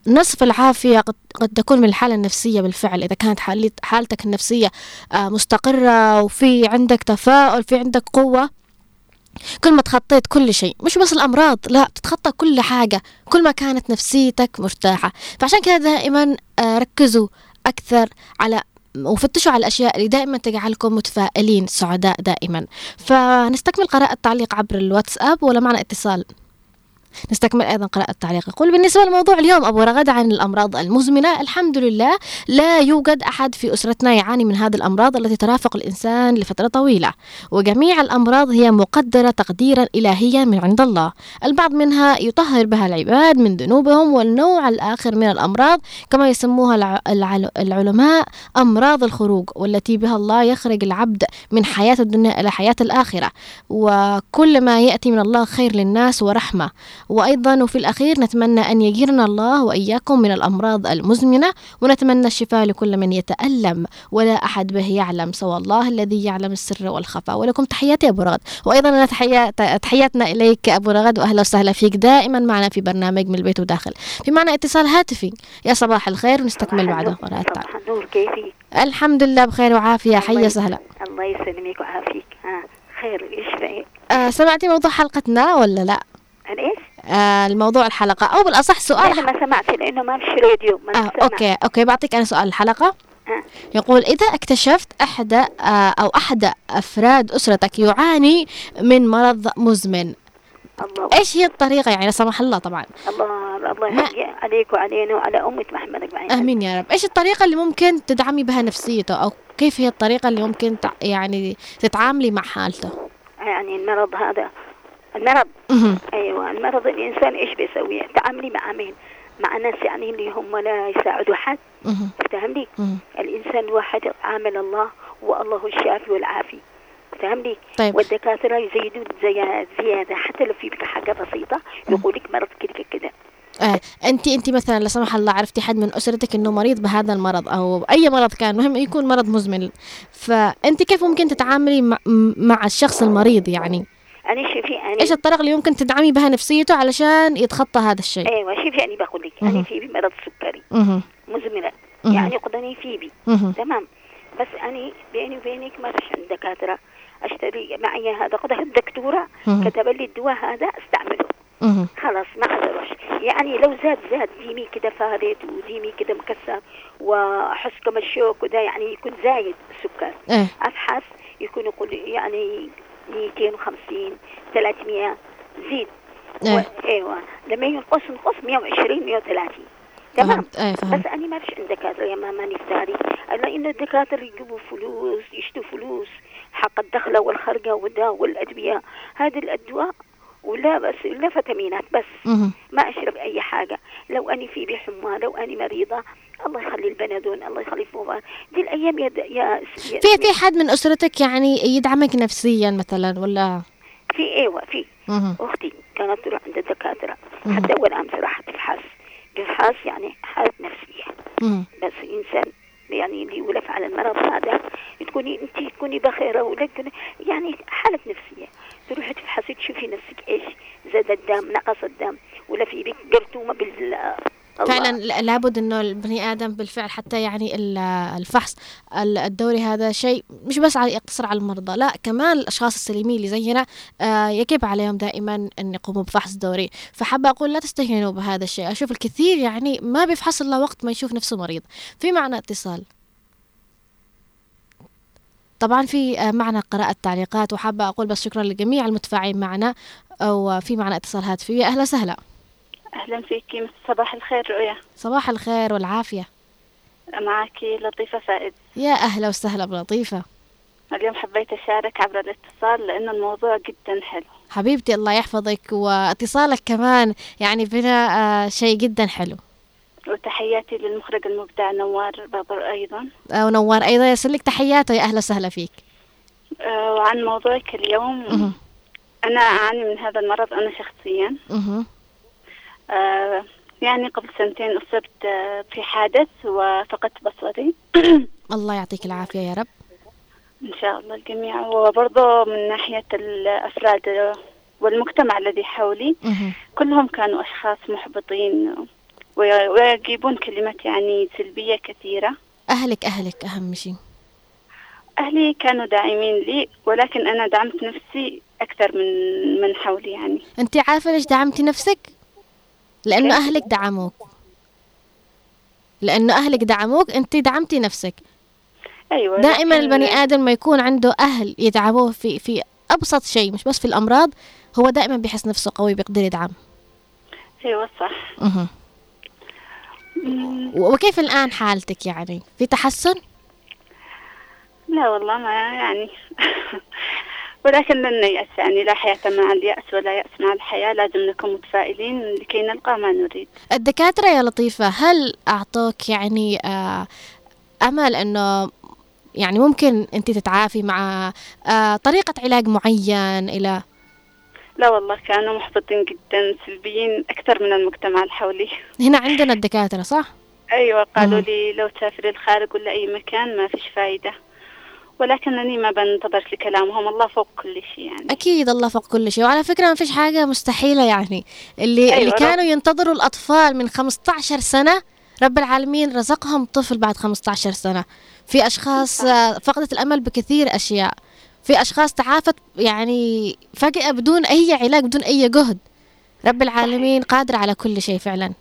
نصف العافية قد, قد تكون من الحالة النفسية بالفعل. إذا كانت حالت حالتك النفسية آه، مستقرة وفي عندك تفاؤل في عندك قوة كل ما تخطيت كل شيء مش بس الأمراض لا بتتخطى كل حاجة. كل ما كانت نفسيتك مرتاحة. فعشان كده دائما آه، ركزوا أكثر على وفتشوا على الأشياء اللي دائما تجعلكم متفائلين سعداء دائما. فنستكمل قراءة التعليق عبر الواتساب ولا معنا اتصال؟ نستكمل أيضا قراءة التعليق. يقول بالنسبة لموضوع اليوم أبو رغد عن الأمراض المزمنة الحمد لله لا يوجد أحد في أسرتنا يعاني من هذه الأمراض التي ترافق الإنسان لفترة طويلة وجميع الأمراض هي مقدرة تقديرا إلهيا من عند الله. البعض منها يطهر بها العباد من ذنوبهم والنوع الآخر من الأمراض كما يسموها الع- الع- العلماء أمراض الخروج والتي بها الله يخرج العبد من حياة الدنيا إلى حياة الآخرة. وكل ما يأتي من الله خير للناس ورحمة. وأيضا وفي الأخير نتمنى أن يجيرنا الله وإياكم من الأمراض المزمنة ونتمنى الشفاء لكل من يتألم ولا أحد به يعلم سوى الله الذي يعلم السر والخفاء. ولكم تحياتي أبو رغد. وأيضا أنا تحيات تحياتنا إليك أبو رغد وأهلا وسهلا فيك دائما معنا في برنامج من البيت وداخل. في معنا اتصال هاتفي. يا صباح الخير ونستكمل بعده قراءة كيفك؟ الحمد لله بخير وعافية. حيا سهلا الله يسلمك ويعافيك. ها خير إيش آه سمعتي موضوع حلقتنا ولا لا؟ إيش؟ آه الموضوع الحلقة. أو بالأصح سؤال أنا ما سمعت لأنه ما فيش راديو ما آه سمعت. okay okay بعطيك أنا سؤال. الحلقة ها. يقول إذا اكتشفت أحد آه أو أحد أفراد أسرتك يعاني من مرض مزمن الله. إيش هي الطريقة؟ يعني لا سمح الله طبعا. الله الله يحيي عليك وعلينا وعلى امة محمد اجمعين آمين يا رب. إيش الطريقة اللي ممكن تدعمي بها نفسيته؟ أو كيف هي الطريقة اللي ممكن يعني تتعاملي مع حالته؟ يعني المرض هذا المرض. أيوه المرض الإنسان إيش بيسوي؟ تعاملي مع مين؟ مع ناس يعني اللي هم لا يساعدوا حد. فهمني؟ الإنسان الواحد عامل الله والله الشافي والعافي فهمني؟ طيب والدكاترة يزيدوا زي زيادة حتى لو في بك حاجة بسيطة يقول لك مرض كده كده آه أنت أنت مثلا لا سمح الله عرفتي حد من أسرتك إنه مريض بهذا المرض أو أي مرض كان مهم يكون مرض مزمن فأنت كيف ممكن تتعاملي مع, مع الشخص المريض يعني أنا شوفي أنا إيش الطريقة اللي ممكن تدعمي بها نفسيته علشان يتخطى هذا الشيء أيوه شوفي أنا بقول لك. أنا في مرض سكري. مزمنة. يعني قدني في بي مهم. تمام بس أنا بيني وبينك ما فيش عند دكاترة أشتري معي هذا قد الدكتورة. كتب لي الدواء هذا استعمله. خلاص ما أقدرش يعني لو زاد زاد ديمي كده فارد وديمي كده مكسر وأحس كم الشوك وده يعني يكون زايد السكر إيه ابحث يكون يقول يعني 250 300 زيد. إيه. و- أيوه. لما ينقص نقص 120 130 تمام. إيه فهمت. بس أنا ما فيش عند دكاترة يا ماما نفتاري الا ان الدكاترة يجيبوا فلوس يشتوا فلوس. حق الدخلة والخرقة ودا والأدوية. هذه الأدواء ولا بس لا فيتامينات بس. ما أشرب أي حاجة. لو أني في بي حمى لو أني مريضة الله يخلي البنادون الله يخلي فوقها دي الأيام يا, يا, في في حد من أسرتك يعني يدعمك نفسيا مثلا ولا في إيوه في. أختي كانت تروح عند الدكاترة. حتى اول أمس راحت تفحص تفحص يعني حالة نفسية. بس إنسان يعني اللي يولف على المرض هذا تكوني انت تكوني بخيرة تكوني يعني حالة نفسية تروحي تفحصي تشوفي نفسك إيش زاد الدم نقص الدم ولا في بك قرتومة بال. فعلا لا- لابد إنه البني آدم بالفعل حتى يعني ال- الفحص ال- الدوري هذا شيء مش بس على يقتصر على المرضى لا كمان الأشخاص السليمين اللي زينا آه، يجب عليهم دائما أن يقوموا بفحص دوري. فحابة أقول لا تستهينوا بهذا الشيء. أشوف الكثير يعني ما بيفحص إلا وقت ما يشوف نفسه مريض. في معنا اتصال. طبعا في آه، معنا قراءة تعليقات وحابة أقول بس شكرا لجميع المتفاعلين معنا وفي معنا اتصال هاتفي أهلا وسهلا. أهلا فيكي صباح الخير رؤيا. صباح الخير والعافية. معك لطيفة فائد يا أهلا وسهلا بلطيفة. اليوم حبيت أشارك عبر الاتصال لأنه الموضوع جدا حلو. حبيبتي الله يحفظك واتصالك كمان يعني بنا آه شيء جدا حلو. وتحياتي للمخرج المبدع نوار بابر أيضا. آه ونوار أيضا. يرسل لك تحياته يا أهلا وسهلا فيك. آه، وعن موضوعك اليوم. أنا أعاني من هذا المرض أنا شخصيا. يعني قبل سنتين أصبت آه، في حادث وفقدت بصري الله يعطيك العافية يا رب. إن شاء الله الجميع. وبرضه من ناحية الأفراد آه، والمجتمع الذي حولي. كلهم كانوا أشخاص محبطين وي- ويجيبون كلمات يعني سلبية كثيرة. أهلك أهلك أهم شيء أهلي كانوا داعمين لي ولكن أنا دعمت نفسي أكثر من من حولي يعني. أنت عارفة ليش دعمتي نفسك؟ لأنه كيف؟ أهلك دعموك. لأنه أهلك دعموك أنت دعمتي نفسك. أيوة دائما البني آدم ما يكون عنده أهل يدعموه في في أبسط شيء مش بس في الأمراض هو دائما بيحس نفسه قوي بيقدر يدعم. أيوة صح. وكيف الآن حالتك يعني؟ في تحسن؟ لا والله ما يعني. ولكن لن نيأس يعني لا حياة مع اليأس ولا يأس مع الحياة لازم نكون متفائلين لكي نلقى ما نريد الدكاترة يا لطيفة هل أعطوك يعني آه أمل أنه يعني ممكن أنت تتعافي مع آه طريقة علاج معين إلى لا والله كانوا محبطين جدا سلبيين أكثر من المجتمع الحولي هنا عندنا الدكاترة صح؟ أيوة قالوا. لي لو تسافري الخارج ولا أي مكان ما فيش فايدة ولكنني ما بنتظر لكلامهم. الله فوق كل شيء يعني. أكيد الله فوق كل شيء. وعلى فكرة ما فيش حاجة مستحيلة يعني. اللي أيوة، اللي كانوا ينتظروا الأطفال من 15 سنة رب العالمين رزقهم طفل بعد 15 سنة. في أشخاص آه، فقدت الأمل بكثير أشياء. في أشخاص تعافت يعني فجأة بدون أي علاج بدون أي جهد. رب العالمين قادر على كل شيء فعلا.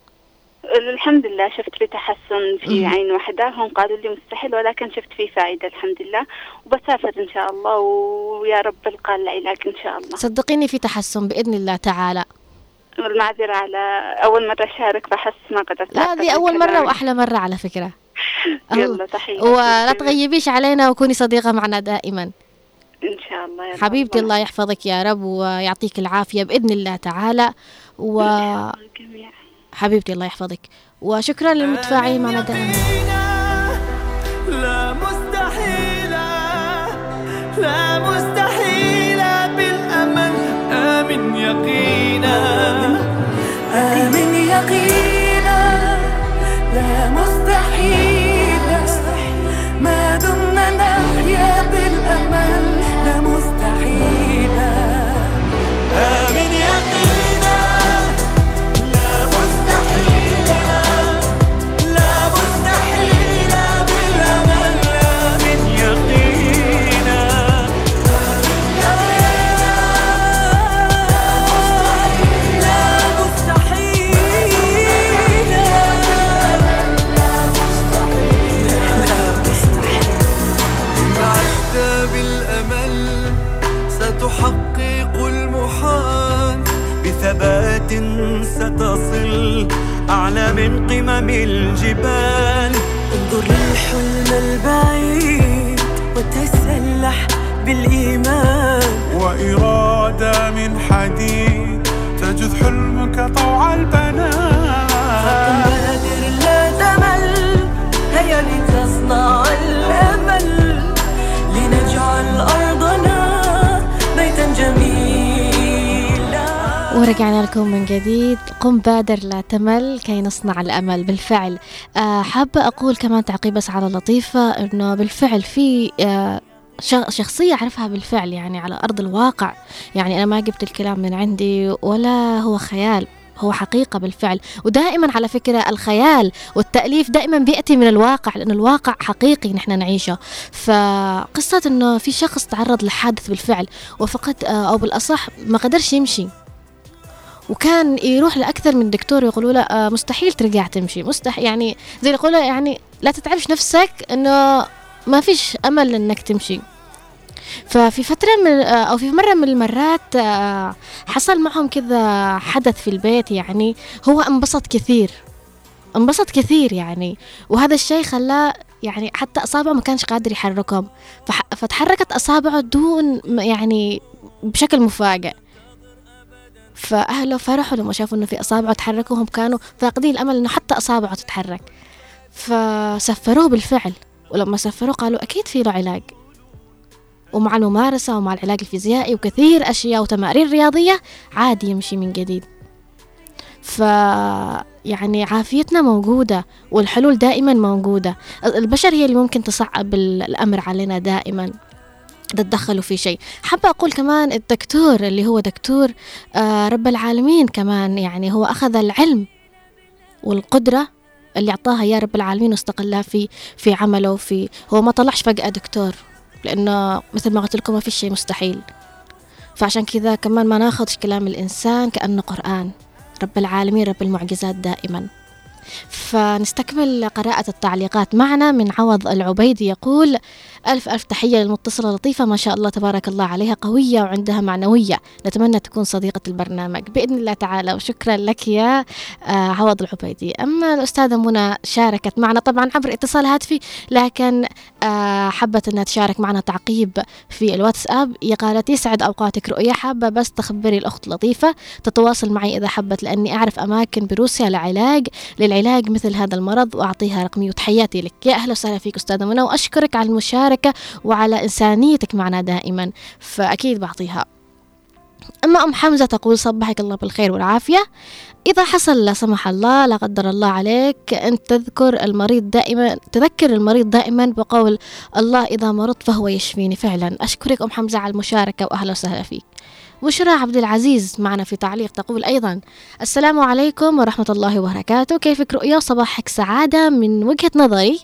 الحمد لله شفت في تحسن في. عين واحدة هم قالوا لي مستحيل ولكن شفت فيه فائدة الحمد لله وبسافر إن شاء الله ويا رب ألقى العلاج إن شاء الله. صدقيني في تحسن بإذن الله تعالى. والمعذرة على أول مرة أشارك فحس ما قدرت لا دي أول مرة كلامي. وأحلى مرة على فكرة. يلا تحية ولا تغيبيش علينا وكوني صديقة معنا دائما. إن شاء الله يلا حبيبتي ربنا الله يحفظك يا رب ويعطيك العافية بإذن الله تعالى. وحبيبتي الجميع الله يحفظك. وشكرا للمتفاعلين معنا دائما لا مستحيلة لا أعلى من قمم الجبال. انظر للحلم البعيد وتسلح بالإيمان. وإرادة من حديد تجد حلمك طوع البنان فقم بادر لا تمل هيا لتصنع الأمل. ورجعنا لكم من جديد. قم بادر لا تمل كي نصنع الأمل. بالفعل. آه، حابة أقول كمان تعقيب بس على لطيفة أنه بالفعل في آه، شخصية أعرفها بالفعل يعني على أرض الواقع. يعني أنا ما جبت الكلام من عندي ولا هو خيال هو حقيقة بالفعل. ودائما على فكرة الخيال والتأليف دائما بيأتي من الواقع لأن الواقع حقيقي نحن نعيشه. فقصة أنه في شخص تعرض لحادث بالفعل وفقد آه، أو بالأصح ما قدرش يمشي. وكان يروح لأكثر من دكتور يقولوا له آه، مستحيل ترجع تمشي مستحيل يعني زي يقولوا يعني لا تتعبش نفسك إنه ما فيش أمل إنك تمشي. ففي فترة من آه، أو في مرة من المرات آه، حصل معهم كذا حدث في البيت يعني هو انبسط كثير انبسط كثير يعني. وهذا الشيء خلاه يعني حتى أصابعه ما كانش قادر يحركهم. فتحركت أصابعه دون يعني بشكل مفاجئ. فأهله فرحوا لما شافوا إنه في أصابعه تحركوا وهم كانوا فاقدين الأمل إنه حتى أصابعه تتحرك. فسفروه بالفعل ولما سفروه قالوا أكيد في له علاج. ومع الممارسة ومع العلاج الفيزيائي وكثير أشياء وتمارين رياضية عادي يمشي من جديد. ف يعني عافيتنا موجودة والحلول دائما موجودة. البشر هي اللي ممكن تصعب ال- الأمر علينا دائما. تتدخلوا في شيء. حابة أقول كمان الدكتور اللي هو دكتور آه رب العالمين كمان يعني هو أخذ العلم والقدرة اللي أعطاها يا رب العالمين واستقلها في في عمله في هو ما طلعش فجأة دكتور لأنه مثل ما قلت لكم ما في شيء مستحيل. فعشان كذا كمان ما ناخذ كلام الإنسان كأنه قرآن. رب العالمين رب المعجزات دائما. فنستكمل قراءة التعليقات معنا. من عوض العبيدي يقول ألف ألف تحية للمتصلة لطيفة ما شاء الله تبارك الله عليها. قوية وعندها معنوية. نتمنى تكون صديقة البرنامج. بإذن الله تعالى. وشكرا لك يا آه، عوض العبيدي. أما الأستاذة منى شاركت معنا طبعا عبر اتصال هاتفي لكن آه، حبت أنها تشارك معنا تعقيب في الواتساب. قالت يسعد أوقاتك رؤيا حابة بس تخبري الأخت لطيفة. تتواصل معي إذا حبت لأني أعرف أماكن بروسيا لعلاج للعلاج مثل هذا المرض وأعطيها رقمي. وتحياتي لك. يا أهلا وسهلا فيك أستاذة منى. وأشكرك على المشاركة وعلى إنسانيتك معنا دائما فأكيد بعطيها. أما أم حمزة تقول صبحك الله بالخير والعافية. إذا حصل لا سمح الله لا قدر الله عليك أن تذكر المريض دائما تذكر المريض دائما بقول الله إذا مرضت فهو يشفيني. فعلا. أشكرك أم حمزة على المشاركة وأهلا وسهلا فيك. بشرى عبد العزيز معنا في تعليق تقول أيضا السلام عليكم ورحمة الله وبركاته. كيفك رؤيا؟ صباحك سعادة من وجهة نظري.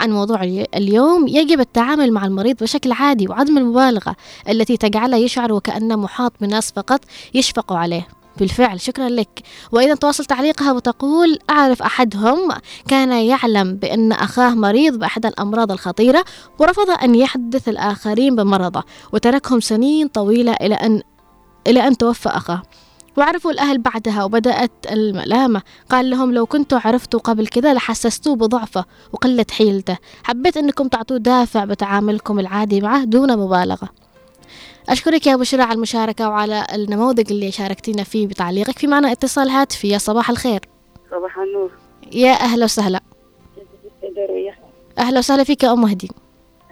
عن موضوع الي- اليوم يجب التعامل مع المريض بشكل عادي وعدم المبالغة التي تجعله يشعر وكأنه محاط بناس فقط يشفقوا عليه. بالفعل شكرا لك. وإذا تواصل تعليقها وتقول أعرف أحدهم كان يعلم بأن أخاه مريض بأحد الأمراض الخطيرة ورفض أن يحدث الآخرين بمرضه وتركهم سنين طويلة إلى أن إلى أن توفى أخاه. وعرفوا الأهل بعدها وبدأت الملامة. قال لهم لو كنتوا عرفتوا قبل كذا لحسستوه بضعفه وقلة حيلته. حبيت أنكم تعطوه دافع بتعاملكم العادي معه دون مبالغة. أشكرك يا بشرى على المشاركة وعلى النموذج اللي شاركتينا فيه بتعليقك. في معنا اتصال هاتفي. يا صباح الخير. صباح النور. يا أهلا وسهلا. أهلا وسهلا فيك يا أم هدي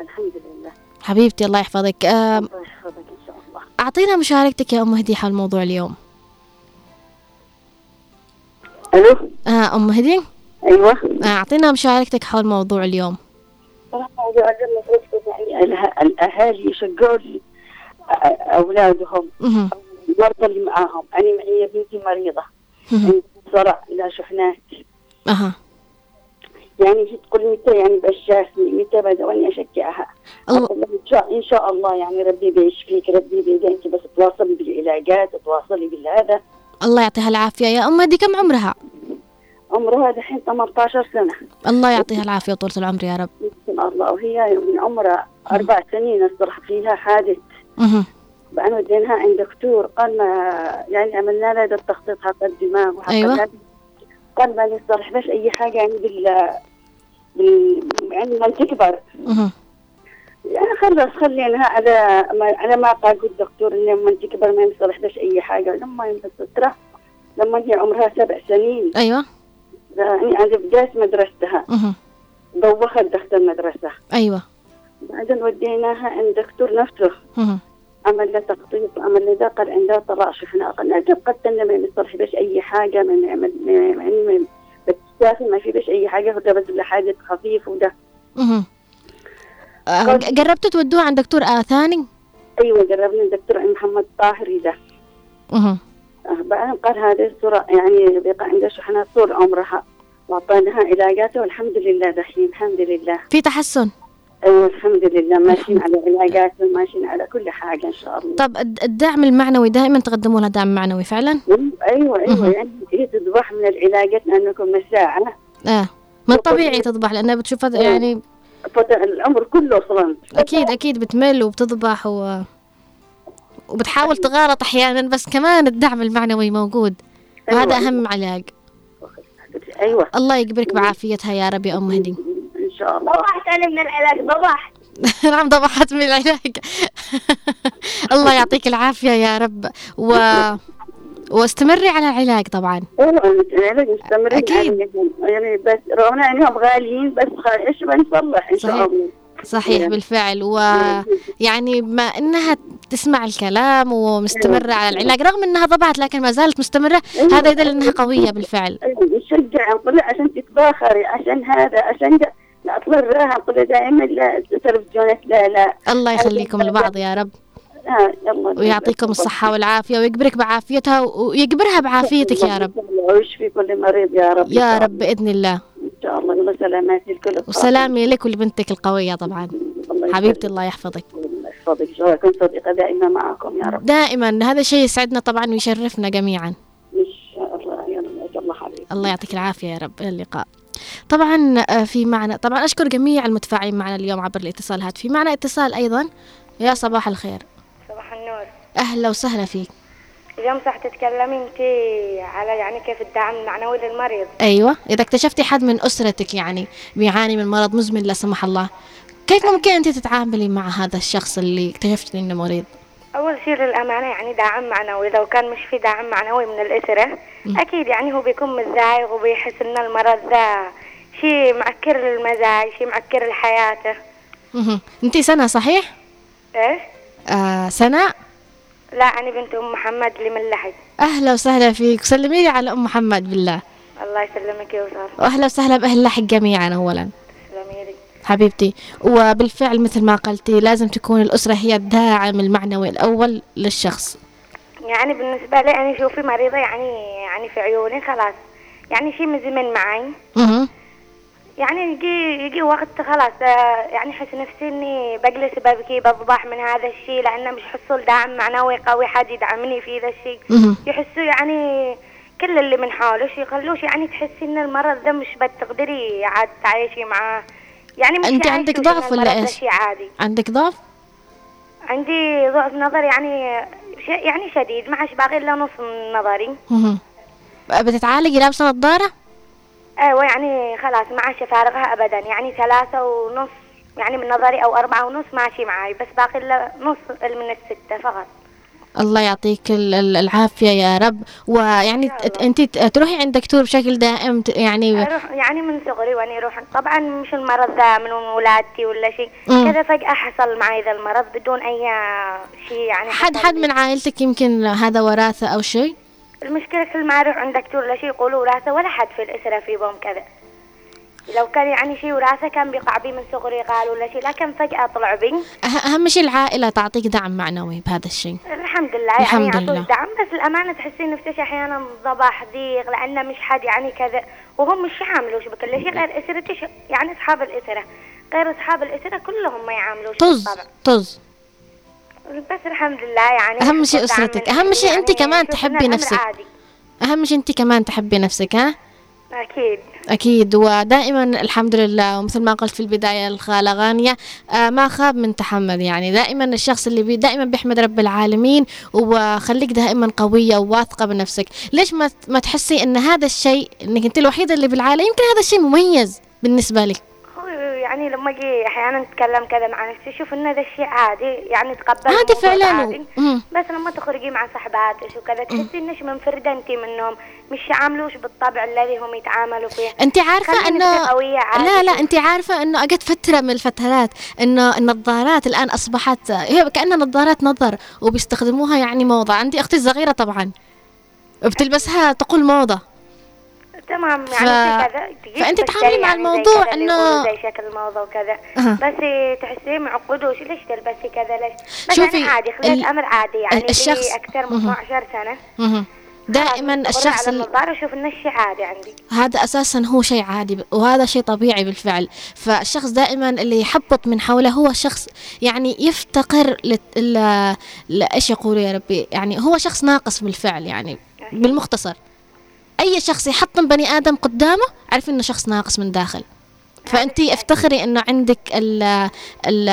الحمد لله. حبيبتي الله يحفظك. آه، الله يحفظك إن شاء الله. أعطينا مشاركتك يا أم هدي حول موضوع اليوم. ألو؟ آه أم هدي أيوة. آه، أعطينا مشاركتك حول موضوع اليوم. موضوع المفروض يعني الأه- الأهالي يشجعوا ال- أ- أولادهم. مهم. المرضى اللي معاهم. أنا معي بنتي. عندها صرع لا شحنات. أها. يعني هي تقول متى يعني بشافني متى الله. أقول لها إن شاء الله يعني ربي بيشفيك ربي بيدي أنت بس تواصلي بالعلاجات تواصلي بالهذا. الله يعطيها العافية يا أم. هدي كم عمرها؟ عمرها دحين 18 سنة. الله يعطيها العافية وطولة العمر يا رب. بسم الله. وهي من عمرها أربع سنين الصراحة فيها حادث. بعدين وديناها عند دكتور. قال ما يعني عملنا لها التخطيط حق الدماغ وحق أيوة. قال ما نصلح بس أي حاجة يعني بال بال يعني لما تكبر. يعني خلص خليناها على ما على ما قال الدكتور لما تكبر ما يصلح بس أي حاجة. لما ينبسط لما هي عمرها سبع سنين. أيوة. يعني أنا بداية مدرستها. دوخت دخلت المدرسة. أيوة. بعدين وديناها عند دكتور نفسه. عمل له تخطيط عمل له ده قال عندها طراش إحنا قلنا جب قتلنا ما يصلح بش أي حاجة. ما نعمل يعني ما بتسافر ما في بش أي حاجة. وده بس حاجة خفيف وده. جربتوا تودوها عند دكتور آه ثاني؟ أيوه جربنا الدكتور محمد طاهري ده مهم. آه، بعدين قال هذه الصورة يعني بقى عندها شحنات طول عمرها واعطيناها علاجاته والحمد لله دحين الحمد لله في تحسن أيوه الحمد لله ماشيين على علاجات وماشيين على كل حاجة إن شاء الله طب الد- الدعم المعنوي دائما تقدموا لها دعم معنوي فعلا؟ أيوه أيوه. يعني هي تذبح من العلاجات لأنكم مساعه آه من طبيعي تذبح لأنها بتشوف هذا يعني العمر كله أصلا أكيد أكيد بتمل وبتذبح و... وبتحاول تغالط أحيانا بس كمان الدعم المعنوي موجود. وهذا أيوة. أهم علاج. أيوه. الله يجبرك بعافيتها يا رب يا أم هدي إن شاء الله. ضبحت أنا من العلاج ضبحت. نعم ضبحت من العلاج. الله يعطيك العافية يا رب. و... واستمري على العلاج طبعا. العلاج مستمرين أكيد. عليهم. يعني بس رغم إنهم غاليين بس إيش بنصلح إن. شاء الله. صحيح بالفعل. ويعني ما إنها تسمع الكلام ومستمرة على العلاج رغم إنها ضبعت لكن ما زالت مستمرة هذا يدل إنها قوية بالفعل. نشجع نقول لها عشان تتباخري عشان هذا عشان لا أطلع نقول دائما لا تلفزيونات لا لا. الله يخليكم لبعض يا رب. ويعطيكم الصحة والعافية ويجبرك بعافيتها ويجبرها بعافيتك يا رب. ويشفي كل مريض يا رب. يا رب بإذن الله. إن شاء الله يلا سلامات للكل وسلامي لك ولبنتك القوية طبعا. حبيبتي الله يحفظك. الله يحفظك. اكون صديقة دائما معكم يا رب. دائما. هذا شيء يسعدنا طبعا ويشرفنا جميعا. إن شاء الله يلا الله عليك الله يعطيك العافية يا رب. إلى اللقاء. طبعا آه، في معنا طبعا أشكر جميع المتفاعلين معنا اليوم عبر الاتصال. هاتفي معنا اتصال أيضا. يا صباح الخير. أهلا وسهلا فيك. اليوم صح تتكلمي انت على يعني كيف الدعم المعنوي للمريض. أيوة إذا اكتشفتي حد من أسرتك يعني بيعاني من مرض مزمن لا سمح الله كيف ممكن أنت تتعاملي مع هذا الشخص اللي اكتشفتي إنه مريض؟ أول شيء للأمانة يعني دعم معنوي لو كان مش في دعم معنوي من الأسرة أكيد يعني هو بيكون متضايق وبيحس إن المرض ذا شيء معكر المزاج شيء معكر حياته مهم. أنت سنة صحيح؟ إيش آه سنة؟ لا أنا بنت أم محمد اللي من لحج أهلا وسهلا فيك. سلمي لي على أم محمد بالله. الله يسلمك يا وصال وأهلا وسهلا بأهل لحق جميعا أولا. تسلمي لي حبيبتي وبالفعل مثل ما قلتي لازم تكون الأسرة هي الداعم المعنوي الأول للشخص. يعني بالنسبة لي أنا شوفي مريضة يعني يعني في عيوني خلاص. يعني شيء مزمن معي مهم. يعني يجي يجي وقت خلاص آه، يعني أحس نفسي إني بجلس ببكي بضبح من هذا الشيء لأنه مش حصل دعم معنوي قوي حد يدعمني في ذا الشيء. يحسوا يعني كل اللي من حولش يخلوش يعني تحسي إن المرض ده مش بتقدري عاد تعيشي معاه يعني مش أنت عندك ضعف ولا؟ شيء عادي عندك ضعف؟ عندي ضعف نظر يعني ش... يعني شديد ما عادش باقي إلا نص نظري. بتتعالجي لابسة نظارة؟ أيوه يعني خلاص ما عادش فارغها ابدا يعني ثلاثة ونص يعني من نظري أو أربعة ونص ماشي معي بس باقي نص من الستة فقط الله يعطيك ال- ال- العافية يا رب ويعني أنت تروحي عند دكتور بشكل دائم يعني أروح يعني من صغري وأنا أروح طبعا مش المرض ذا من ولادتي ولا شيء. كذا فجأة حصل معي ذا المرض بدون أي شيء يعني حد حد. من عائلتك يمكن هذا وراثة أو شيء؟ المشكلة كل ما أروح عند دكتور ولا شيء يقولوا وراثة ولا حد في الأسرة في بوم كذا. لو كان يعني شيء وراثة كان بيقع بي من صغري قالوا ولا شيء لكن فجأة طلع بي. أه- أهم شيء العائلة تعطيك دعم معنوي بهذا الشيء. الحمد لله الحمد يعني لله. يعطوك دعم بس الأمانة تحسين نفسك أحيانا ضباح ضيق لأنه مش حد يعني كذا وهم مش يعاملوش بكل شيء غير أسرتي يعني أصحاب الأسرة. غير أصحاب الأسرة كلهم ما يعاملوش طز بالطبع. طز. بس الحمد لله يعني أهم شيء أسرتك. من أهم شيء يعني أنت كمان تحبي نفسك. عادي. أهم شيء أنت كمان تحبي نفسك ها؟ أكيد. أكيد. ودائما الحمد لله ومثل ما قلت في البداية الخالة غانية آه ما خاب من تحمل. يعني دائما الشخص اللي بي دائما بيحمد رب العالمين وخليك دائما قوية وواثقة بنفسك. ليش ما ما تحسي أن هذا الشيء أنك أنت الوحيدة اللي بالعالم؟ يمكن هذا الشيء مميز بالنسبة لك. يعني لما أجي أحيانا اتكلم كذا مع نفسي أشوف إن هذا الشيء عادي يعني تقبل عادي فعلاً. عادي. بس لما تخرجي مع صحباتك وكذا تحسي إنك منفردة انت منهم مش يعاملوش بالطبع الذي هم يتعاملوا فيه. انت عارفة انه لا لا انت عارفة إنه اجت فترة من الفترات إنه النظارات الآن اصبحت هي كأنها نظارات نظر وبيستخدموها يعني موضة. عندي أختي الصغيرة طبعا بتلبسها تقول موضة. تمام ف- يعني كذا تشتري تتعاملي مع يعني الموضوع اللي يقولوا زي شكل الموضة وكذا. أها. بس تحسيه معقدوش ليش تلبسي كذا؟ ليش؟ بس شوفي، يعني عادي خليت ال- أمر عادي يعني ال- الشخص- أكثر من مهم. 12 سنة. مهم. دائما الشخص الشخص على ال- النظاره أشوف إنه الشيء عادي عندي. هذا أساسا هو شيء عادي وهذا شيء طبيعي بالفعل. فالشخص دائما اللي يحبط من حوله هو شخص يعني يفتقر لت... ل... ل... إيش يقولوا يا ربي؟ يعني هو شخص ناقص بالفعل يعني بالمختصر. أي شخص يحطم بني آدم قدامه عارف إنه شخص ناقص من داخل. فانت أفتخري إنه عندك ال ال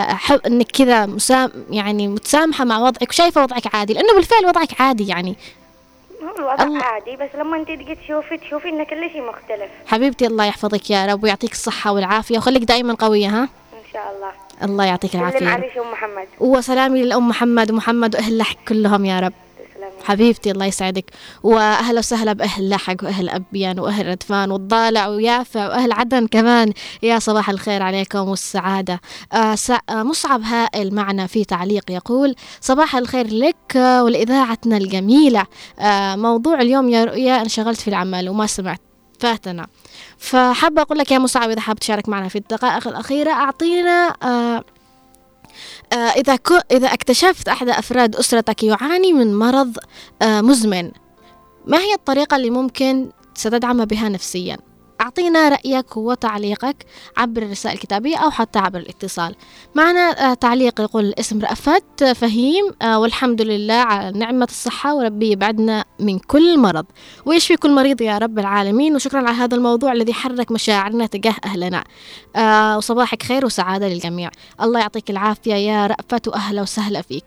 إنك كذا مسام يعني متسامحة مع وضعك وشايفة وضعك عادي لأنه بالفعل وضعك عادي يعني. هو الوضع الله- عادي بس لما انت تجي تشوفي تشوفي ان كل شيء مختلف. حبيبتي الله يحفظك يا رب ويعطيك الصحة والعافية وخليك دائما قوية ها؟ إن شاء الله. الله يعطيك العافية سلم شو محمد. وسلامي للأم محمد ومحمد وأهل لحق كلهم يا رب. حبيبتي الله يسعدك. وأهلا وسهلا بأهل لحق وأهل أبيان وأهل ردفان والضالع ويافع وأهل عدن كمان. يا صباح الخير عليكم والسعادة. آه آه مصعب هائل معنا في تعليق يقول صباح الخير لك ولإذاعتنا الجميلة. آه موضوع اليوم يا رؤيا انشغلت في العمل وما سمعت. فاتنا. فحابة أقول لك يا مصعب إذا حاب تشارك معنا في الدقائق الأخيرة أعطينا آه، إذا كو إذا اكتشفت أحد أفراد أسرتك يعاني من مرض آه، مزمن ما هي الطريقة اللي ممكن ستدعم بها نفسيا؟ أعطينا رأيك وتعليقك عبر الرسائل الكتابية أو حتى عبر الاتصال. معنا آه، تعليق يقول الاسم رأفت فهيم آه، والحمد لله على نعمة الصحة وربي يبعدنا من كل مرض. ويشفي كل مريض يا رب العالمين؟ وشكرا على هذا الموضوع الذي حرك مشاعرنا تجاه أهلنا. آه، وصباحك خير وسعادة للجميع. الله يعطيك العافية يا رأفت وأهلا وسهلا فيك.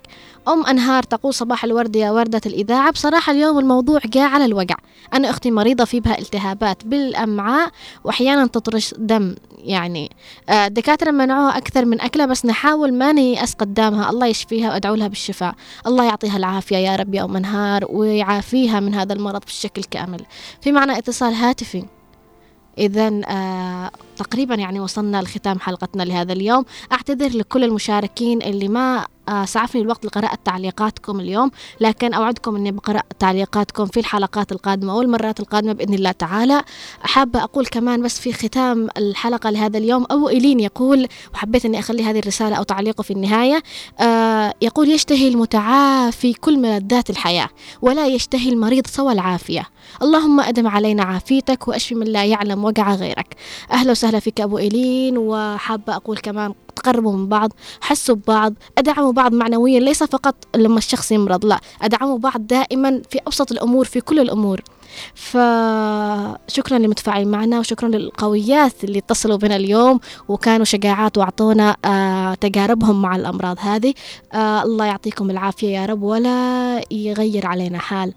أم أنهار تقول صباح الورد يا وردة الإذاعة. بصراحة اليوم الموضوع جاء على الوقع أنا أختي مريضة في بها التهابات بالأمعاء وأحيانا تطرش دم. يعني آه، الدكاترة منعوها أكثر من أكلها بس نحاول ما نيأس قدامها الله يشفيها وأدعو لها بالشفاء. الله يعطيها العافية يا رب يا أم أنهار ويعافيها من هذا المرض بشكل كامل. في معنا اتصال هاتفي. إذا آه تقريبا يعني وصلنا لختام حلقتنا لهذا اليوم. أعتذر لكل المشاركين اللي ما آه سعفني الوقت لقراءة تعليقاتكم اليوم لكن أوعدكم أني بقرأ تعليقاتكم في الحلقات القادمة والمرات القادمة بإذن الله تعالى. حابة أقول كمان بس في ختام الحلقة لهذا اليوم أو إلين يقول وحبيت أني أخلي هذه الرسالة أو تعليقه في النهاية آه يقول يشتهي المتعافي كل ملذات الحياة ولا يشتهي المريض سوى العافية. اللهم أدم علينا عافيتك وأشفي من لا يعلم وقع غيرك. أهلا وسهلا فيك أبو إيلين وحابة أقول كمان تقربوا من بعض حسوا ببعض أدعموا بعض معنويا ليس فقط لما الشخص يمرض لا أدعموا بعض دائما في أبسط الأمور في كل الأمور. فشكرا للمتفاعلين معنا وشكرا للقويات اللي اتصلوا بنا اليوم وكانوا شجاعات وأعطونا آه تجاربهم مع الأمراض هذه. آه الله يعطيكم العافية يا رب ولا يغير علينا حال.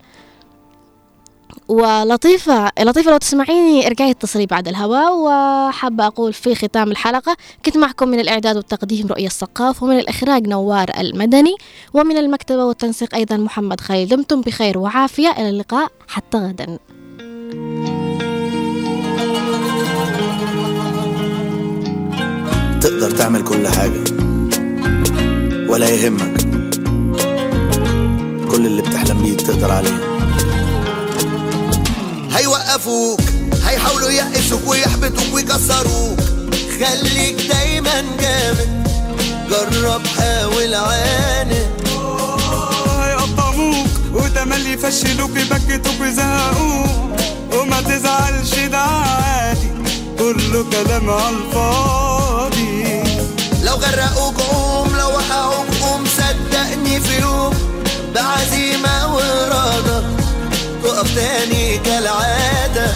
ولطيفة لطيفة لو تسمعيني ارجعي اتصلي بعد الهواء. وحابة أقول في ختام الحلقة كنت معكم من الإعداد والتقديم رؤية السقاف ومن الإخراج نوار المدني ومن المكتبة والتنسيق أيضا محمد خليل. دمتم بخير وعافية. إلى اللقاء. حتى غدا. تقدر تعمل كل حاجة ولا يهمك. كل اللي بتحلم بيه تقدر عليه. هيوقفوك هيحاولوا يقسوك ويحبطوك ويكسروك. خليك دايما جامد. جرب حاول عاند هيقطعوك وتملي يفشلوك يبكتوك ويزهقوك. وما تزعلش ده عادي. كله كلام على الفاضي. لو غرقوك قوم. لو وقعوك قوم صدقني في يوم بعزيمة وإرادة. تقف تاني كالعادة.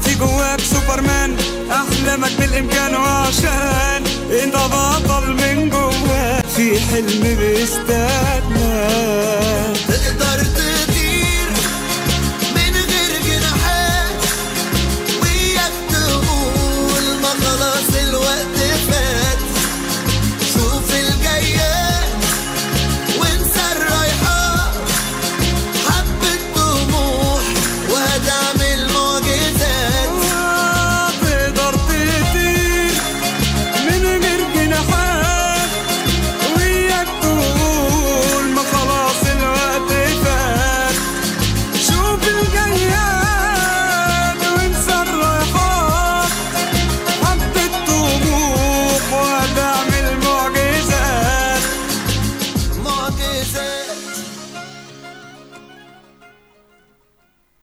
في جواك سوبرمان أحلامك بالإمكان وعشان أنت بطل من جواك. في حلم بيستنى